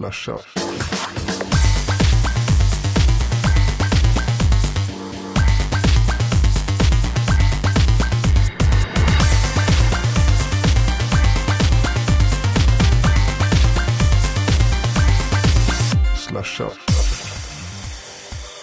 la charge. la charge.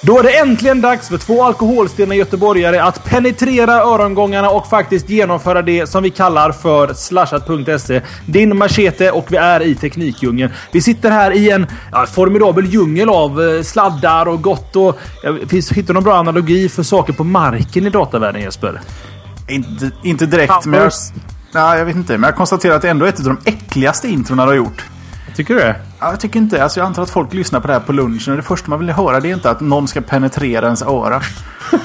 Då är det äntligen dags för två alkoholstinna göteborgare att penetrera örongångarna och faktiskt genomföra det som vi kallar för slashat.se. Din machete och vi är i teknikdjungeln. Vi sitter här i en ja, formidabel djungel av eh, sladdar och gott och... Ja, finns, hittar du någon bra analogi för saker på marken i datavärlden Jesper? Inte, inte direkt, men jag, Pampers. nej, jag vet inte. Men jag konstaterar att det ändå är ett av de äckligaste introna du har gjort. Tycker du det? Ja, jag tycker inte. Alltså, jag antar att folk lyssnar på det här på lunchen och det första man vill höra det är inte att någon ska penetrera ens öra.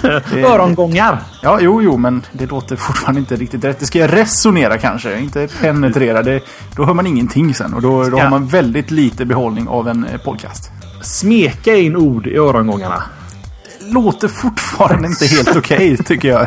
Det- Örongångar. Ja, jo, jo, men det låter fortfarande inte riktigt rätt. Det ska jag resonera kanske, inte penetrera. Det, då hör man ingenting sen och då, då har man väldigt lite behållning av en eh, podcast. Smeka in ord i örongångarna. Låter fortfarande inte helt okej, tycker jag.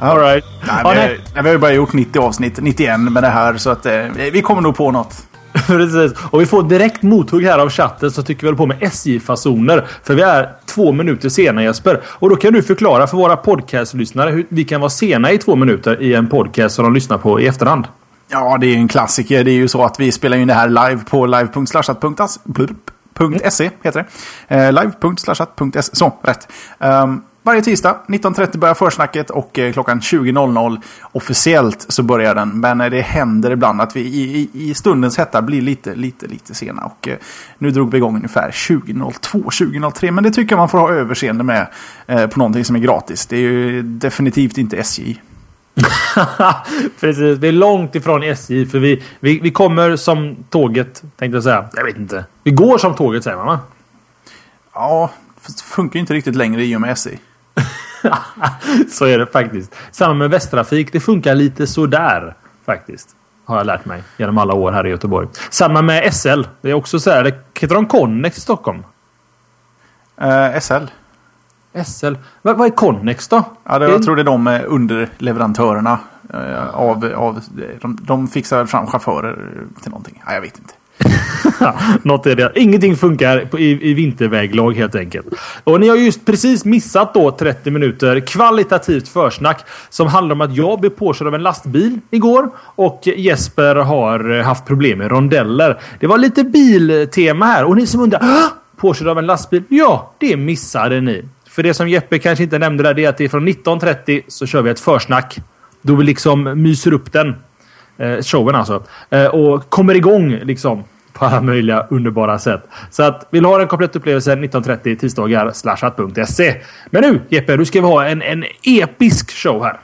All right. Nej, vi, nej. har, vi har ju bara gjort 90 avsnitt, 91 med det här, så att eh, vi kommer nog på något. Precis. Och vi får direkt mothugg här av chatten så tycker vi håller på med SJ-fasoner. För vi är två minuter sena Jesper. Och då kan du förklara för våra podcastlyssnare hur vi kan vara sena i två minuter i en podcast som de lyssnar på i efterhand. Ja, det är ju en klassiker. Det är ju så att vi spelar in det här live på live.slashat.se heter det. Eh, live.slashat.se. Så, rätt. Um, varje tisdag 19.30 börjar försnacket och eh, klockan 20.00 officiellt så börjar den. Men eh, det händer ibland att vi i, i, i stundens hetta blir lite, lite, lite sena. Och eh, nu drog vi igång ungefär 20.02, 20.03. Men det tycker jag man får ha överseende med på någonting som är gratis. Det är ju definitivt inte SJ. Precis. Vi är långt ifrån SJ för vi, vi, vi kommer som tåget tänkte jag säga. Jag vet inte. Vi går som tåget säger man va? Ja, det funkar ju inte riktigt längre i och med SJ. Så är det faktiskt. Samma med Västtrafik. Det funkar lite sådär faktiskt. Har jag lärt mig genom alla år här i Göteborg. Samma med SL. Det är också så här. Heter de Connex i Stockholm? Eh, SL. SL. Vad, är Connex då? Ja, det, jag tror det är de underleverantörerna. Eh, av, av, de, de fixar fram chaufförer till någonting. Ja, jag vet inte. Något är det. Ingenting funkar på, i, i vinterväglag helt enkelt. Och ni har just precis missat då 30 minuter kvalitativt försnack som handlar om att jag blev påkörd av en lastbil igår och Jesper har haft problem med rondeller. Det var lite biltema här och ni som undrar påkörd av en lastbil? Ja, det missade ni. För det som Jeppe kanske inte nämnde där det är att det är från 19.30 så kör vi ett försnack. Då vi liksom myser upp den. Eh, showen alltså. Eh, och kommer igång liksom på alla möjliga underbara sätt. Så att vill du ha en komplett upplevelse 19.30 tisdagar slashat.se. Men nu Jeppe, nu ska vi ha en, en episk show här.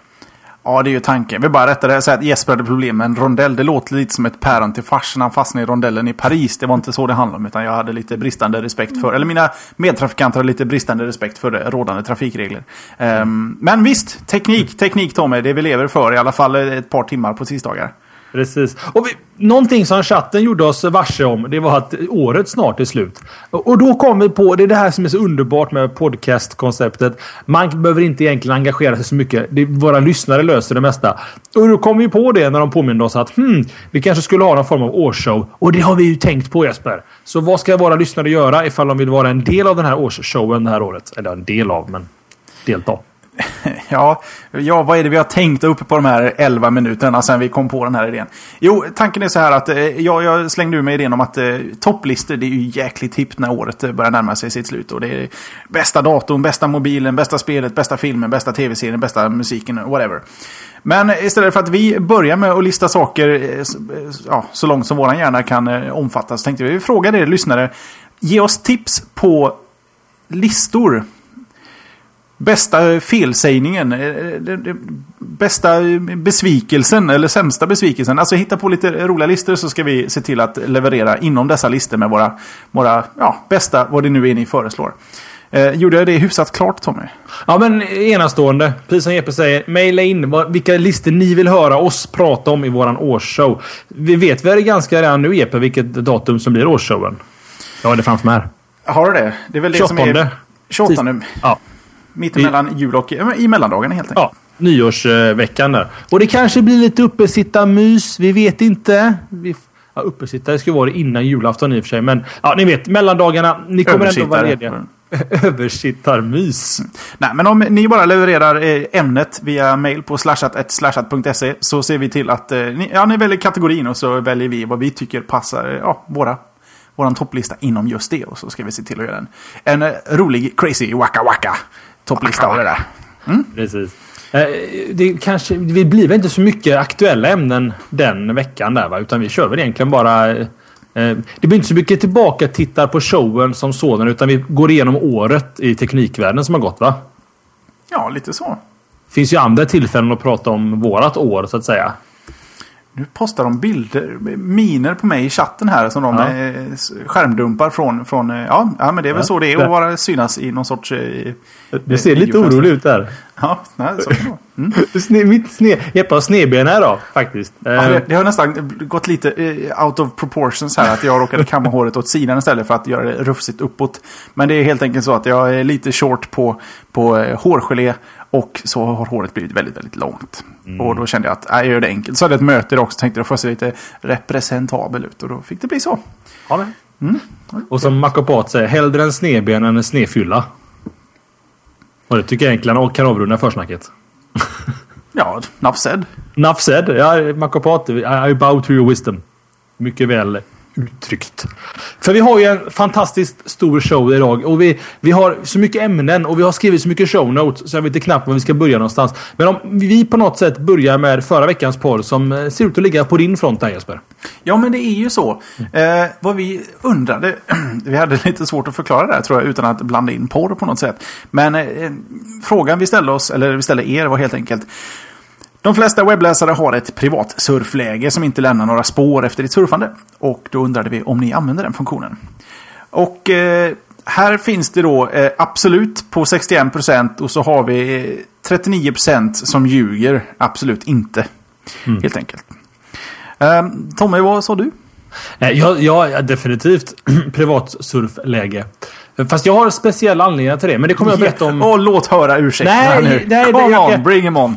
Ja, det är ju tanken. Vi bara rätta det här så att Jesper hade problem med en rondell. Det låter lite som ett päron till farsen. Han fastnade i rondellen i Paris. Det var inte så det handlade om. Utan jag hade lite bristande respekt för... Eller mina medtrafikanter hade lite bristande respekt för rådande trafikregler. Um, men visst, teknik, teknik Tommy. Det vi lever för i alla fall ett par timmar på tisdagar. Precis. Och vi, någonting som chatten gjorde oss varse om, det var att året snart är slut. Och, då kom vi på, det är det här som är så underbart med podcastkonceptet. Man behöver inte egentligen engagera sig så mycket. Det, våra lyssnare löser det mesta. Och då kom vi på det när de påminde oss att hmm, vi kanske skulle ha någon form av årsshow. Och det har vi ju tänkt på Jesper. Så vad ska våra lyssnare göra ifall de vill vara en del av den här årsshowen det här året? Eller en del av, men delta. Ja, ja, vad är det vi har tänkt uppe på de här 11 minuterna sen vi kom på den här idén? Jo, tanken är så här att eh, ja, jag, slängde ur mig idén om att eh, topplistor, det är ju jäkligt hippt när året eh, börjar närma sig sitt slut. Och det är bästa datorn, bästa mobilen, bästa spelet, bästa filmen, bästa tv-serien, bästa musiken, whatever. Men istället för att vi börjar med att lista saker eh, ja, så långt som våran hjärna kan omfattas, så tänkte vi fråga er lyssnare. Ge oss tips på listor Bästa felsägningen, eh, det- bästa besvikelsen eller sämsta besvikelsen. Alltså hitta på lite roliga listor så ska vi se till att leverera inom dessa listor med våra, våra ja, bästa, vad det nu är ni föreslår. Eh, gjorde jag det hyfsat klart Tommy? Ja men enastående. Precis som Jeppe säger. Maila in vad, vilka listor ni vill höra oss prata om i våran årsshow. Vi vet väl ganska redan nu Jeppe vilket datum som blir årsshowen? Jag har det framför mig här. Har du det? Det är väl det som 28. är 28 nu. Ja. Mittemellan jul och i mellandagarna helt enkelt. Ja. Nyårsveckan där. Och det kanske blir lite uppesittarmys. Vi vet inte. Vi, Ja, uppesittare ska vara det innan julafton i och för sig. Men ja, ni vet, mellandagarna. Ni kommer ändå vara lediga. Översittarmys. Nej, men om ni bara levererar eh, ämnet via mail på slashat.slashat.se så ser vi till att eh, ni, ja, ni väljer kategorin och så väljer vi vad vi tycker passar eh, ja, våra våran topplista inom just det. Och så ska vi se till att göra en, en rolig, crazy, waka waka topplista av det där. Mm? Precis. Eh, det, kanske, det blir väl inte så mycket aktuella ämnen den veckan där va? Utan vi kör väl egentligen bara... Eh, det blir inte så mycket tillbaka tittar på showen som sådan utan vi går igenom året i teknikvärlden som har gått va? Ja, lite så. Finns ju andra tillfällen att prata om vårat år så att säga. Nu postar de bilder, miner på mig i chatten här som de ja. skärmdumpar från, från ja, ja men det är väl ja. så det är att vara synas i någon sorts... Du ser lite orolig ut där. Ja, nej, så kan mm. Sne, mitt sne, Jeppe har snedben här då, faktiskt. Ja, det, det, har nästan gått lite out of proportions här. Att jag råkade kamma håret åt sidan istället för att göra det rufsigt uppåt. Men det är helt enkelt så att jag är lite short på, på hårgelé. Och så har håret blivit väldigt, väldigt långt. Mm. Och då kände jag att jag gör det enkelt. Så hade jag ett möte idag också. Tänkte jag får se lite representabel ut. Och då fick det bli så. Ja, det. Mm. Och som Makopat säger, hellre en snedben än en snedfylla. Och det tycker jag egentligen kan avrunda försnacket. ja. Enough said. Ja, Makopat, I bow to your wisdom. Mycket väl uttryckt. För vi har ju en fantastiskt stor show idag och vi, vi har så mycket ämnen och vi har skrivit så mycket show notes så jag vet inte knappt var vi ska börja någonstans. Men om vi på något sätt börjar med förra veckans porr. som eh, ser ut att ligga på din front där Jesper. Ja men det är ju så. Eh, vad vi undrade, vi hade lite svårt att förklara det här tror jag utan att blanda in porr på något sätt. Men eh, eh frågan vi ställde oss, eller vi ställde er var helt enkelt de flesta webbläsare har ett privat surfläge som inte lämnar några spår efter ditt surfande. Och då undrade vi om ni använder den funktionen. Och eh, här finns det då eh, absolut på 61% och så har vi 39% som ljuger absolut inte. Mm. Helt enkelt. Eh, Tommy, vad sa du? Eh, ja, ja definitivt privat surfläge. Fast jag har speciella anledningar till det. Men det kommer jag berätta om. Och låt höra ursäkterna nu. Nej, Come on, jag, bring him on.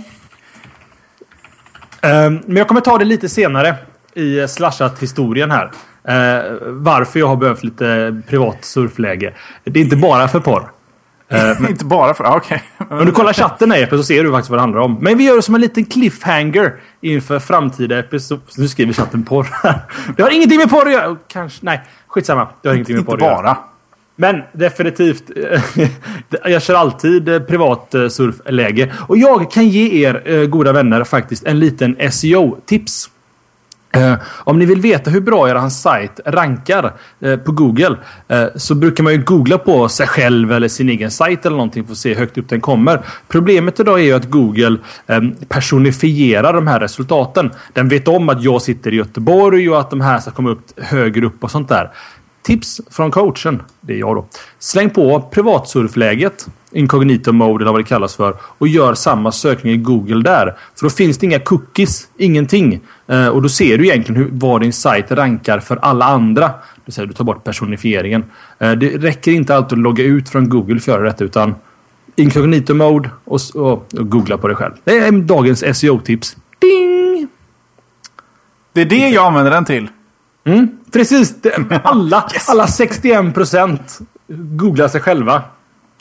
Ehm, men jag kommer ta det lite senare i slashat-historien här. Uh, varför jag har behövt lite privat surfläge. Det är inte bara för porr. Uh, inte bara för... Okej. Okay. Om du kollar chatten här så ser du faktiskt vad det handlar om. Men vi gör det som en liten cliffhanger inför framtida episoder. Nu skriver chatten porr här. Det har ingenting med porr att göra. Kanske... Nej, skitsamma. Det har ingenting med porr att göra. Inte bara. Men definitivt. Eh, jag kör alltid eh, privat eh, surfläge. Och jag kan ge er goda vänner faktiskt en liten SEO-tips. om ni vill veta hur bra er sajt rankar på Google så brukar man ju googla på sig själv eller sin egen sajt eller någonting för att se hur högt upp den kommer. Problemet idag är ju att Google ehm, personifierar de här resultaten. Den vet om att jag sitter i Göteborg och att de här ska komma upp högre upp och sånt där. Tips från coachen, det är jag då. Släng på privatsurfläget, incognito mode eller vad det kallas för och gör samma sökning i Google där. För då finns det inga cookies, ingenting. Eh, och då ser du egentligen hur, vad din sajt rankar för alla andra. Det vill säga du tar bort personifieringen. Eh, det räcker inte alltid att logga ut från Google för att göra detta utan incognito mode och, och, och googla på dig själv. Det är dagens SEO-tips. Ding! Det är det jag använder den till. Mm, precis. Alla, yes. alla 61 procent googlar sig själva.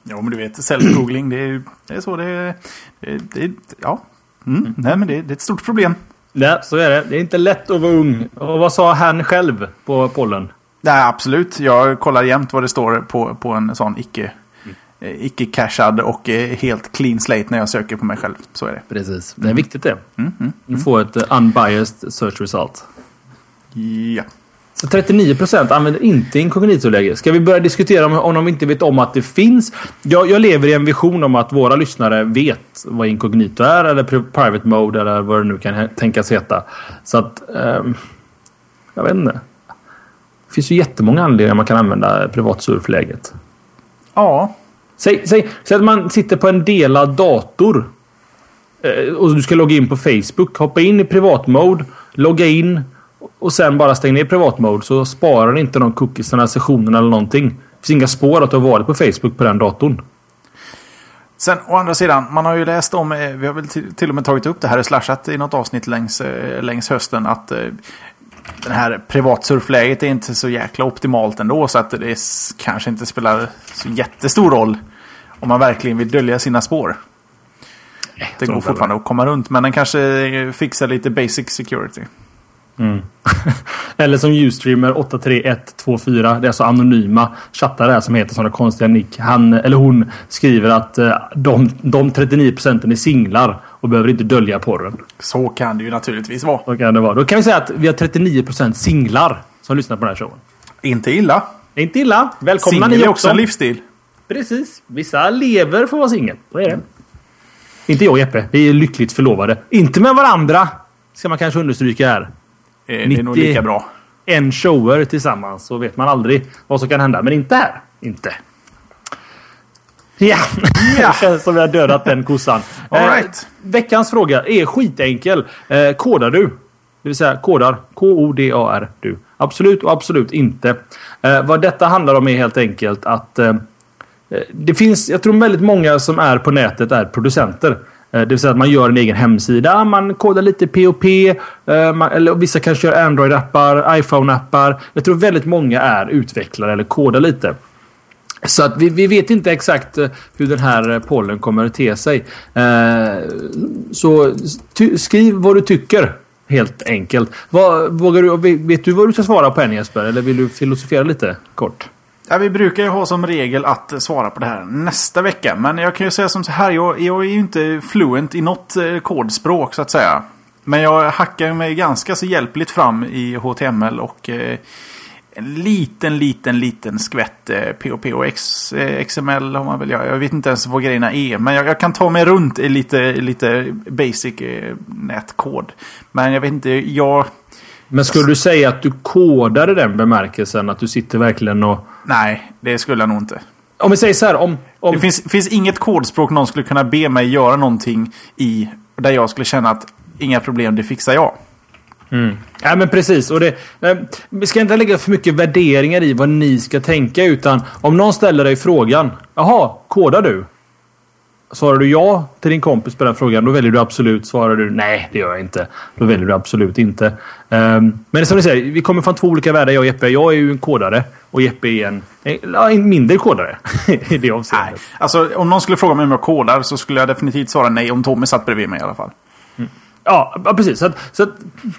Ja, men du vet, self-googling, det är, det är så det är. Det, ja. Mm. Mm. Nej, men det, det, är ett stort problem. Nej, så är det. Det är inte lätt att vara ung. Och vad sa han själv på pollen? Nej, absolut. Jag kollar jämt vad det står på, på en sån icke... Mm. Icke-cashad och eh, helt clean slate när jag söker på mig själv. Så är det. Precis. Det är viktigt det. Mm, mm, du får ett unbiased search result. Ja. Så 39 procent använder inte inkognito-läge. Ska vi börja diskutera om, om de inte vet om att det finns? Jag, jag, lever i en vision om att våra lyssnare vet vad inkognito är eller private mode eller vad det nu kan tänkas heta. Så att... Um, jag vet inte. Det finns ju jättemånga anledningar man kan använda privatsurfläget. Ja. Säg, säg, säg att man sitter på en delad dator. Eh, och du ska logga in på Facebook. Hoppa in i privatmode. Logga in och sen bara stäng ner privatmode så sparar inte de cookiesarna, sessionerna eller någonting. Det finns inga spår att du har varit på Facebook på den datorn. Sen å andra sidan, man har ju läst om, eh, vi har väl till och med tagit upp det här i slashat i något avsnitt längs, eh, längs hösten, att eh, den här privatsurfläget är inte så jäkla optimalt ändå. Så att det kanske inte spelar så jättestor roll om man verkligen vill dölja sina spår. Det går fortfarande att komma runt, men den kanske fixar lite basic security. Eller som Ustreamer 83124. Det är alltså anonyma chattare här som heter sådana konstiga nick. Han eller hon skriver att eh, de, de 39 procenten är singlar och behöver inte dölja porren. Så kan det ju naturligtvis vara. Så kan det vara. Då kan vi säga att vi har 39 procent singlar som lyssnar på den här showen. Inte illa. Inte illa. Välkomna Singel är också. också en livsstil. Precis. Vissa lever för att vara singel. Så är det. Inte jag och Jeppe. Vi är lyckligt förlovade. Inte med varandra. Ska man kanske understryka här. Eh, Det är nog 90. lika bra. En shower tillsammans så vet man aldrig vad som kan hända. Men inte här. Inte. Ja, Ja. det känns som vi har dödat den kossan. All Eh, right. veckans fråga är skitenkel. Eh, kodar du? Det vill säga kodar. K-O-D-A-R. Du. Absolut och absolut inte. Eh, vad detta handlar om är helt enkelt att eh, eh, det finns, jag tror väldigt många som är på nätet är producenter. Eh, det vill säga att man gör en egen hemsida, man kodar lite POP, eh, man, eller vissa kanske gör Android-appar, iPhone-appar. Jag tror väldigt många är utvecklare eller kodar lite. Så att vi, vi vet inte exakt eh, hur den här pollen kommer att te sig. Så skriv vad du tycker. Helt enkelt. Vad, vågar du, vet du vad du ska svara på än Jesper? Eller vill du filosofera lite kort? Ja, vi brukar ju ha som regel att svara på det här nästa vecka. Men jag kan ju säga som så här. Jag, jag är ju inte fluent i något eh, kodspråk så att säga. Men jag hackar mig ganska så hjälpligt fram i HTML och eh, en liten, liten, liten skvätt eh, POP och X, eh, XML har man väl. Jag, jag vet inte ens vad grejerna är. Men jag, jag kan ta mig runt i lite, lite basic eh, nätkod. Men jag vet inte, jag... Men skulle du säga att du kodar i den bemärkelsen? Att du sitter verkligen och... Nej, det skulle jag nog inte. Om vi säger så här. Om, om, Det finns, finns inget kodspråk någon skulle kunna be mig göra någonting i. Där jag skulle känna att inga problem, det fixar jag. Ja men precis. Och det, vi ska inte lägga för mycket värderingar i vad ni ska tänka. Utan om någon ställer dig frågan. Jaha, kodar du? Svarar du ja till din kompis på den frågan, då väljer du absolut. Svarar du nej, det gör jag inte. Då väljer du absolut inte. Um, men som ni säger, vi kommer från två olika världar jag och Jeppe. Jag är ju en kodare och Jeppe är en, eh, en mindre kodare. I det Nej. Alltså, om någon skulle fråga mig om jag kodar så skulle jag definitivt svara nej om Tommy satt bredvid mig i alla fall. Ja, precis. Så, att, så att,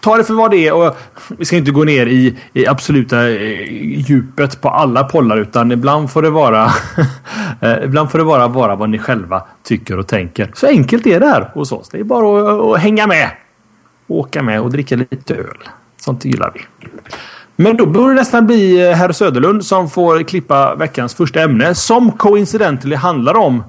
ta det för vad det är. Och vi ska inte gå ner i, i absoluta eh, djupet på alla pollar. Utan ibland får det vara eh, ibland får det vara bara vad ni själva tycker och tänker. Så enkelt är det här hos oss. Det är bara att, att hänga med. Åka med och dricka lite öl. Sånt gillar vi. Men då borde det nästan bli eh, herr Söderlund som får klippa veckans första ämne. Som coincidentally handlar om...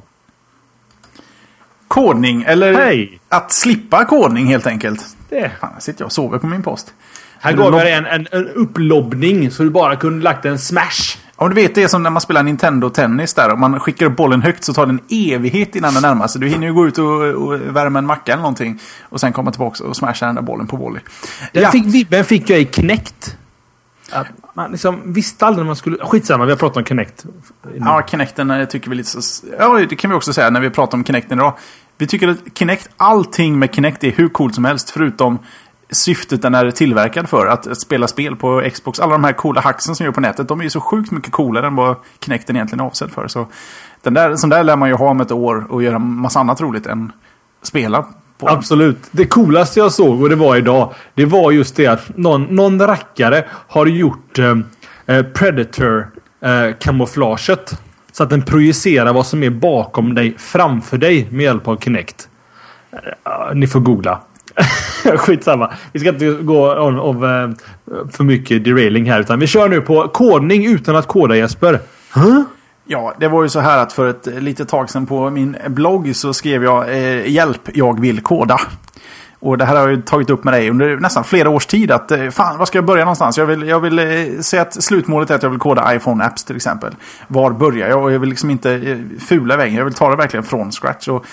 Kodning, eller Hej! att slippa kodning helt enkelt. Det. Fan, här sitter jag och sover på min post. Här gav jag dig en, en, en upplobbning så du bara kunde lagt en smash. Om du vet, det är som när man spelar Nintendo Tennis där. Om man skickar upp bollen högt så tar det en evighet innan den närmar sig. Du hinner ju gå ut och, och värma en macka eller någonting. Och sen komma tillbaka och smasha den där bollen på volley. Den Ja. fick, vibben fick jag i Kinect. Att man liksom visste aldrig när man skulle... Skitsamma, vi har pratat om Kinect. Ja, Kinecten eh, tycker vi lite så... Ja, det kan vi också säga när vi pratar om Kinecten idag. Vi tycker att Kinect, allting med Kinect är hur coolt som helst förutom syftet den är tillverkad för. Att spela spel på Xbox. Alla de här coola hacksen som gör på nätet, de är ju så sjukt mycket coolare än vad Kinecten egentligen är avsedd för. Så den där, sån där lär man ju ha om ett år och göra massa annat roligt än spela på. Absolut. Det coolaste jag såg, och det var idag, det var just det att någon, någon rackare har gjort eh, eh Predator-kamouflaget. Eh, så att den projicerar vad som är bakom dig, framför dig med hjälp av Kinect. Eh, ni får googla. Skitsamma. Vi ska inte gå on, of, eh, för mycket derailing här. Utan vi kör nu på kodning utan att koda Jesper. Ja, det var ju så här att för ett litet tag sedan på min blogg så skrev jag eh, Hjälp, jag vill koda. Och det här har jag tagit upp med dig under nästan flera års tid. Att eh, fan, var ska jag börja någonstans? Jag vill, jag vill eh, säga att slutmålet är att jag vill koda iPhone-apps till exempel. Var börjar jag? Och jag vill liksom inte eh, fula vägen. Jag vill ta det verkligen från scratch. Och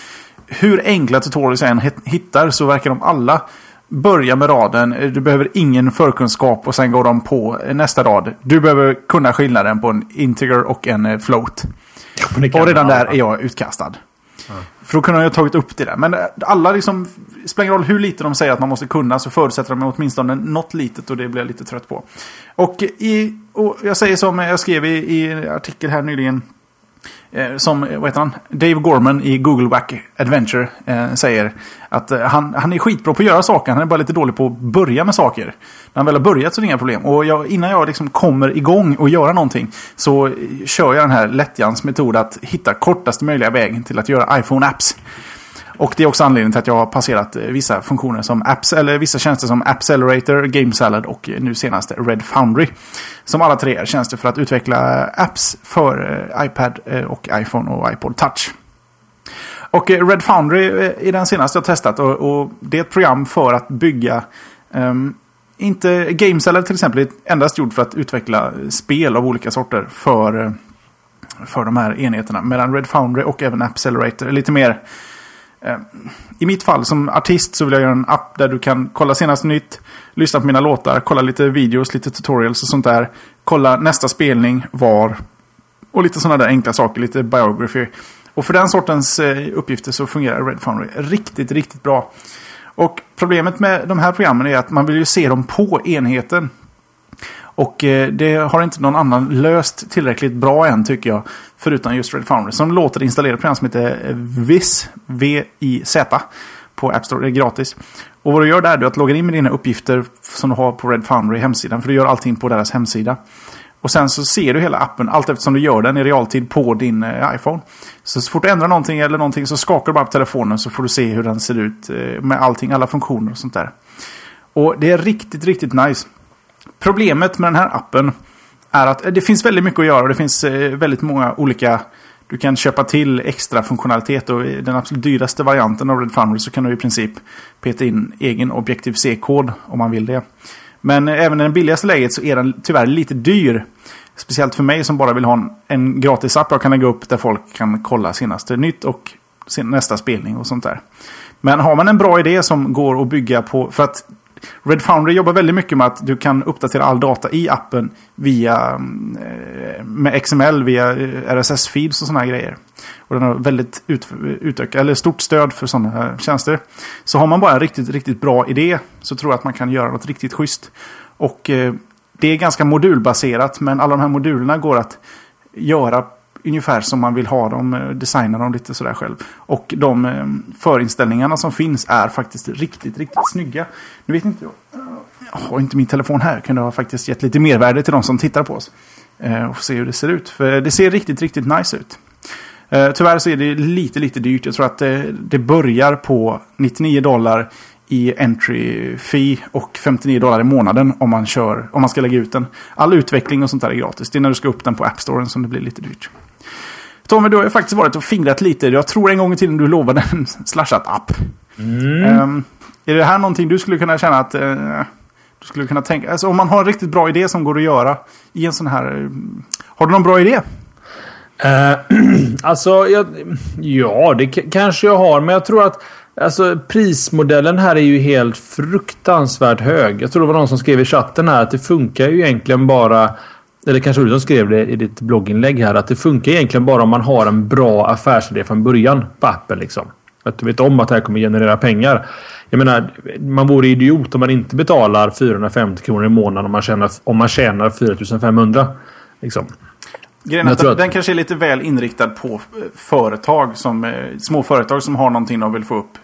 hur enkla tutorials jag än hit- hittar så verkar de alla börja med raden. Du behöver ingen förkunskap och sen går de på nästa rad. Du behöver kunna skillnaden på en integer och en float. Och redan där är jag utkastad. För då kunde de ju ha tagit upp det där. Men eh, alla liksom, spelar ingen roll hur lite de säger att man måste kunna så förutsätter de åtminstone något litet och det blir jag lite trött på. Och, i, och jag säger som jag skrev i, i en artikel här nyligen Eh, som, vad heter han? Dave Gorman i Google Wack Adventure eh, säger att eh, han, han är skitbra på att göra saker, han är bara lite dålig på att börja med saker. När han väl har börjat så är det inga problem. Och jag, innan jag liksom kommer igång och göra någonting så eh, kör jag den här lättjans metod att hitta kortaste möjliga vägen till att göra iPhone-apps. Och det är också anledningen till att jag har passerat eh, vissa funktioner som apps, eller vissa tjänster som Appcelerator, GameSalad och eh, nu senast Red Foundry. Som alla tre är tjänster för att utveckla apps för eh, iPad och iPhone och iPod Touch. Och Red Foundry är den senaste jag testat och, och det är ett program för att bygga um, inte GameSalad till exempel är endast gjord för att utveckla spel av olika sorter för, för de här enheterna. Medan Red Foundry och även Appcelerator är lite mer Eh, I mitt fall som artist så vill jag göra en app där du kan kolla senaste nytt, lyssna på mina låtar, kolla lite videos, lite tutorials och sånt där. Kolla nästa spelning, var och lite sådana där enkla saker, lite biography. Och för den sortens eh, uppgifter så fungerar Red Foundry riktigt, riktigt bra. Och problemet med de här programmen är att man vill ju se dem på enheten. Och eh, det har inte någon annan löst tillräckligt bra än tycker jag. Förutom just Red Foundry. Som låter installera ett program som heter VIS. V-I-Z. På App Store. Det är gratis. Och vad du gör där är att logga in med dina uppgifter som du har på Red Foundry hemsidan. För du gör allting på deras hemsida. Och sen så ser du hela appen allt eftersom du gör den i realtid på din eh, iPhone. Så, så fort du ändrar någonting eller någonting så skakar du bara på telefonen så får du se hur den ser ut eh, med allting, alla funktioner och sånt där. Och det är riktigt, riktigt nice. Problemet med den här appen är att eh, det finns väldigt mycket att göra och det finns eh, väldigt många olika du kan köpa till extra funktionalitet och i den absolut dyraste varianten av Red Foundry så kan du i princip peta in egen Objective-C-kod om man vill det. Men även i det billigaste läget så är den tyvärr lite dyr. Speciellt för mig som bara vill ha en, en gratis app jag kan lägga upp där folk kan kolla senaste nytt och nästa spelning och sånt där. Men har man en bra idé som går att bygga på, för att Red Foundry jobbar väldigt mycket med att du kan uppdatera all data i appen via eh, med XML, via eh, RSS-feeds och sådana grejer. Och den har väldigt ut, utökat, eller stort stöd för sådana tjänster. Så har man bara en riktigt, riktigt bra idé så tror jag att man kan göra något riktigt schysst. Och eh, det är ganska modulbaserat men alla de här modulerna går att göra ungefär som man vill ha dem, eh, designa dem lite sådär själv. Och de eh, förinställningarna som finns är faktiskt riktigt, riktigt snygga. Nu vet inte jag. Jag har inte min telefon här. Kunde ha faktiskt gett lite mervärde till de som tittar på oss. Eh, och se hur det ser ut. För det ser riktigt, riktigt nice ut. Tyvärr så är det lite, lite dyrt. Jag tror att det, det börjar på 99 dollar i entry fee och 59 dollar i månaden om man, kör, om man ska lägga ut den. All utveckling och sånt där är gratis. Det är när du ska upp den på App Store som det blir lite dyrt. Tommy, du har ju faktiskt varit och fingrat lite. Jag tror en gång i tiden du lovade en slashat app. Mm. Um, är det här någonting du skulle kunna känna att... Uh, du skulle kunna tänka... Alltså om man har en riktigt bra idé som går att göra i en sån här... Uh, har du någon bra idé? Uh, alltså, jag, ja, det kanske jag har. Men jag tror att alltså, prismodellen här är ju helt fruktansvärt hög. Jag tror det var någon som skrev i chatten här att det funkar ju egentligen bara eller kanske du som skrev det i ditt blogginlägg här, att det funkar egentligen bara om man har en bra affärsidé från början på appen. Liksom. Att du vet om att det här kommer generera pengar. Jag menar, man vore idiot om man inte betalar 450 kronor i månaden om man tjänar, om man tjänar 4500. Liksom. Grejen att, att den kanske är lite väl inriktad på eh, företag som, eh, små företag som har någonting de vill få upp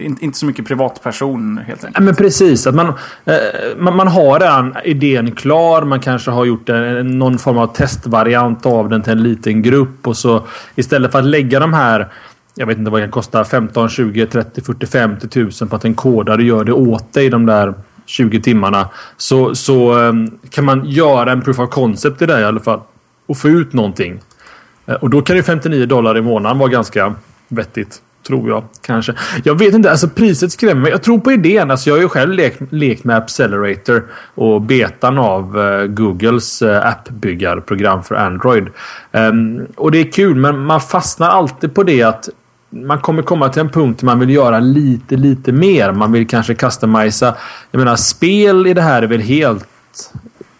inte så mycket privatperson helt enkelt. Ja, men precis. Att man, eh, man, man, har den idén klar. Man kanske har gjort en, någon form av testvariant av den till en liten grupp. Och så istället för att lägga de här jag vet inte vad det kan kosta. 15, 20, 30, 40, 50 tusen på att en kodare gör det åt dig de där 20 timmarna. Så, så eh, kan man göra en proof of concept i det i alla fall. Och få ut någonting. Eh, och då kan ju 59 dollar i månaden vara ganska vettigt. Tror jag kanske. Jag vet inte, alltså priset skrämmer mig. Jag tror på idén. Alltså jag har ju själv lekt, lekt med Accelerator och betan av uh, Googles uh, appbyggarprogram för Android. Um, och det är kul, men man fastnar alltid på det att man kommer komma till en punkt där man vill göra lite, lite mer. Man vill kanske customisa. Jag menar, spel i det här är väl helt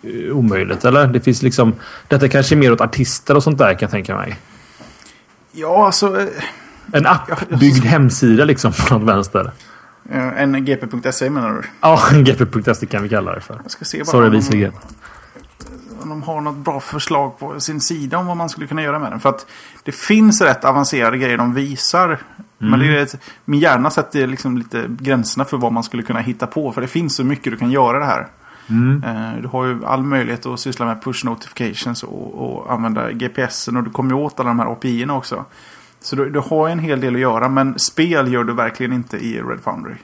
uh, omöjligt, eller? Det finns liksom... Detta kanske är mer åt artister och sånt där kan jag tänka mig. Ja, alltså en appbyggd hemsida liksom från vänster. Eh, En gp.se menar du? Ja, gp.se kan vi kalla det för. Jag ska se bara Sorry, de, Wiesegren. om de har något bra förslag på sin sida om vad man skulle kunna göra med den. För att det finns rätt avancerade grejer de visar. Men det är ett, min hjärna sätter liksom lite gränserna för vad man skulle kunna hitta på. För det finns så mycket du kan göra det här. Eh, Du har ju all möjlighet att syssla med push notifications och, och använda GPSen. Och du kommer ju åt alla de här API-erna också. Så du, du har en hel del att göra. Men spel gör du verkligen inte i Red Foundry.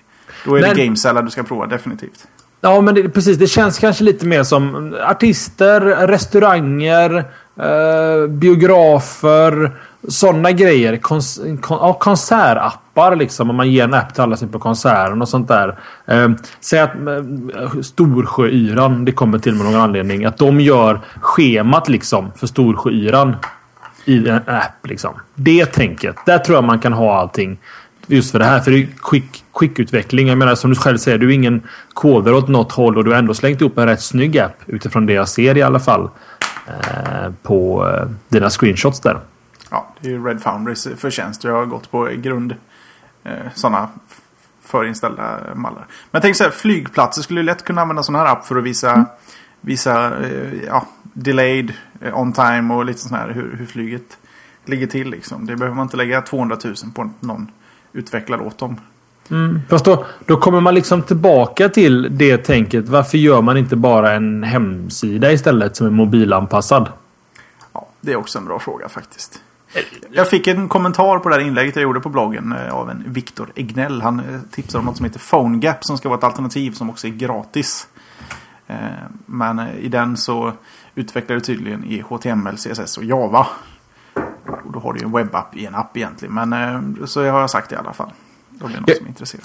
Då är Men- det Game Salad du ska prova definitivt. Ja, men det, precis. Det känns kanske lite mer som artister, restauranger, eh, biografer. Sådana grejer. Kons, kon, ja, konsertappar liksom. Om man ger en app till alla som är på konserten och sånt där. Eh, säg att eh, Storsjöyran, det kommer till med någon anledning. Att de gör schemat liksom för Storsjöyran i en app. Liksom. Det tänket. Där tror jag man kan ha allting. Just för det här. För det är quick, quick utveckling. Jag menar som du själv säger. Du är ingen koder åt något håll och du har ändå slängt ihop en rätt snygg app. Utifrån det jag ser i alla fall. Eh, på eh, dina screenshots där. Ja, det är ju Red Foundrys förtjänst. Jag har gått på grund eh, sådana förinställda mallar. Men tänk så här, flygplatser skulle ju lätt kunna använda sådana här app för att visa, visa eh, ja, delayed, on time och lite sådana här hur, hur flyget ligger till liksom. Det behöver man inte lägga 200 000 på någon utvecklare åt dem. Fast då, då kommer man liksom tillbaka till det tänket. Varför gör man inte bara en hemsida istället som är mobilanpassad? Ja, det är också en bra fråga faktiskt. Jag fick en kommentar på det här inlägget jag gjorde på bloggen eh, av en Viktor Egnell. Han eh, tipsade om något som heter PhoneGap som ska vara ett alternativ som också är gratis. Eh, Men eh, i den så utvecklar du tydligen i HTML, CSS och Java. Och då har du ju en webbapp i en app egentligen. Men eh, så har jag sagt det i alla fall. Blir det någon Ja. som är intresserad.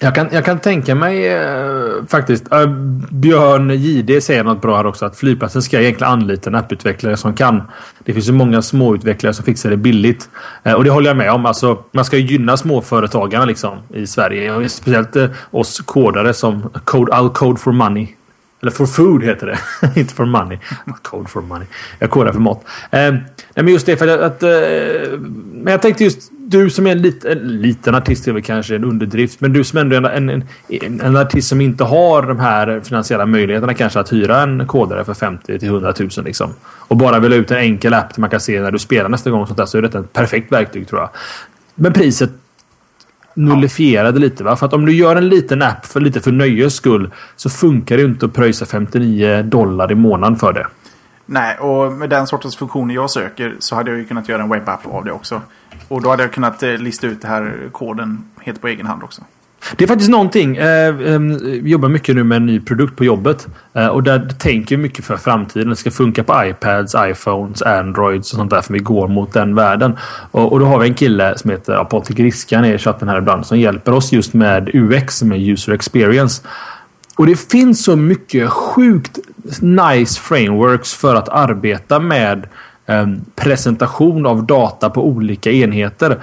Jag kan, jag kan tänka mig eh, faktiskt. Eh, Björn JD säger något bra här också. Att flygplatsen ska egentligen anlita en apputvecklare som kan. Det finns ju många småutvecklare som fixar det billigt. Eh, och det håller jag med om. Alltså, man ska gynna småföretagarna liksom, i Sverige. Och speciellt eh, oss kodare som code, I'll code for money. Eller for food heter det. Inte for money. Code for money. Jag kodar för mat. Eh, nej, men just det för att... att eh, men jag tänkte just du som är en, lit, en liten artist är väl kanske en underdrift. Men du som ändå är en, en, en, en artist som inte har de här finansiella möjligheterna kanske att hyra en kodare för 50 till 100 000 liksom. Och bara vill ha ut en enkel app som man kan se när du spelar nästa gång. och Sånt där, så är det ett perfekt verktyg tror jag. Men priset nullifierade lite. Va? För att om du gör en liten app för lite för nöjes skull så funkar det ju inte att pröjsa 59 dollar i månaden för det. Nej, och med den sortens funktioner jag söker så hade jag ju kunnat göra en webbapp av det också. Och då hade jag kunnat eh, lista ut den här koden helt på egen hand också. Det är faktiskt någonting. Vi jobbar mycket nu med en ny produkt på jobbet. Eh, och där tänker vi mycket för framtiden. Det ska funka på iPads, iPhones, Androids och sånt där. För vi går mot den världen. Och, då har vi en kille som heter ja, Patrik Riskan i chatten här ibland. Som hjälper oss just med UX, med user experience. Och det finns så mycket sjukt nice frameworks för att arbeta med ehm, presentation av data på olika enheter.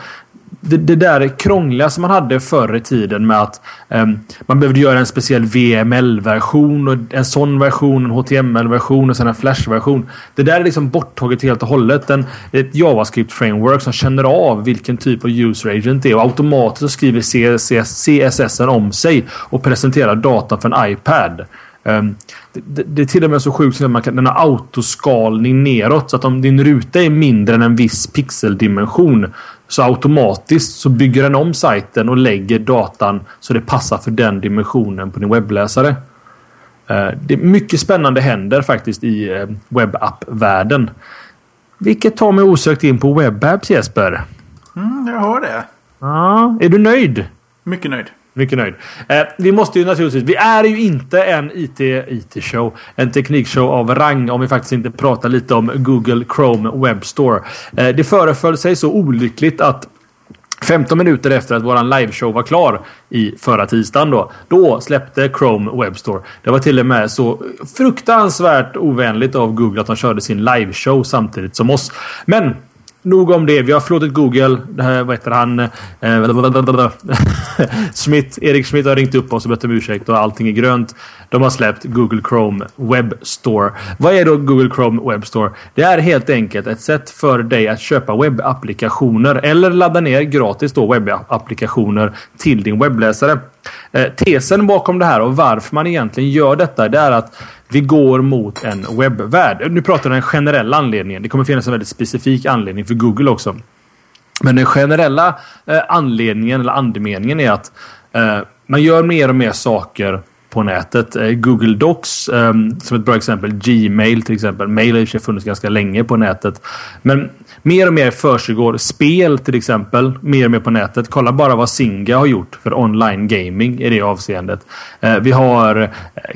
Det, det där krångliga som man hade förr i tiden med att um, man behövde göra en speciell VML-version och en sån version, en HTML-version och sen en Flash-version. Det där är liksom borttaget helt och hållet. En, ett JavaScript-framework som känner av vilken typ av user agent det är och automatiskt skriver CSS, CSS om sig och presenterar data för en iPad. Um, det, det, det är till och med så sjukt att man kan den har autoskalning neråt. Så att om din ruta är mindre än en viss pixeldimension så automatiskt så bygger den om sajten och lägger datan så det passar för den dimensionen på din webbläsare. Uh, det är mycket spännande händer faktiskt i uh, webbapp-världen. Vilket tar mig osökt in på webapps Jesper. Mm, jag hör det. Ja, är du nöjd? Mycket nöjd. Mycket nöjd. Eh, vi måste ju naturligtvis... Vi är ju inte en IT, IT-show. En teknikshow av rang om vi faktiskt inte pratar lite om Google Chrome Web Store. Eh, det föreföll sig så olyckligt att 15 minuter efter att våran liveshow var klar i förra tisdagen då. Då släppte Chrome Web Store. Det var till och med så fruktansvärt ovänligt av Google att de körde sin liveshow samtidigt som oss. Men nog om det. Vi har förlåtit Google. Det här, vad heter han? Eh, Erik Schmidt har ringt upp oss och bett om ursäkt och allting är grönt. De har släppt Google Chrome Web Store. Vad är då Google Chrome Web Store? Det är helt enkelt ett sätt för dig att köpa webbapplikationer eller ladda ner gratis då webbapplikationer till din webbläsare. Eh, tesen bakom det här och varför man egentligen gör detta det är att vi går mot en webbvärld. Nu pratar jag den generella anledningen. Det kommer finnas en väldigt specifik anledning för Google också. Men den generella eh, anledningen eller andemeningen är att eh, man gör mer och mer saker på nätet. Eh, Google Docs eh, som ett bra exempel. Gmail till exempel. Mail har i sig funnits ganska länge på nätet. Men mer och mer försiggår. Spel till exempel. Mer och mer på nätet. Kolla bara vad Singa har gjort för online gaming i det avseendet. Eh, vi har eh,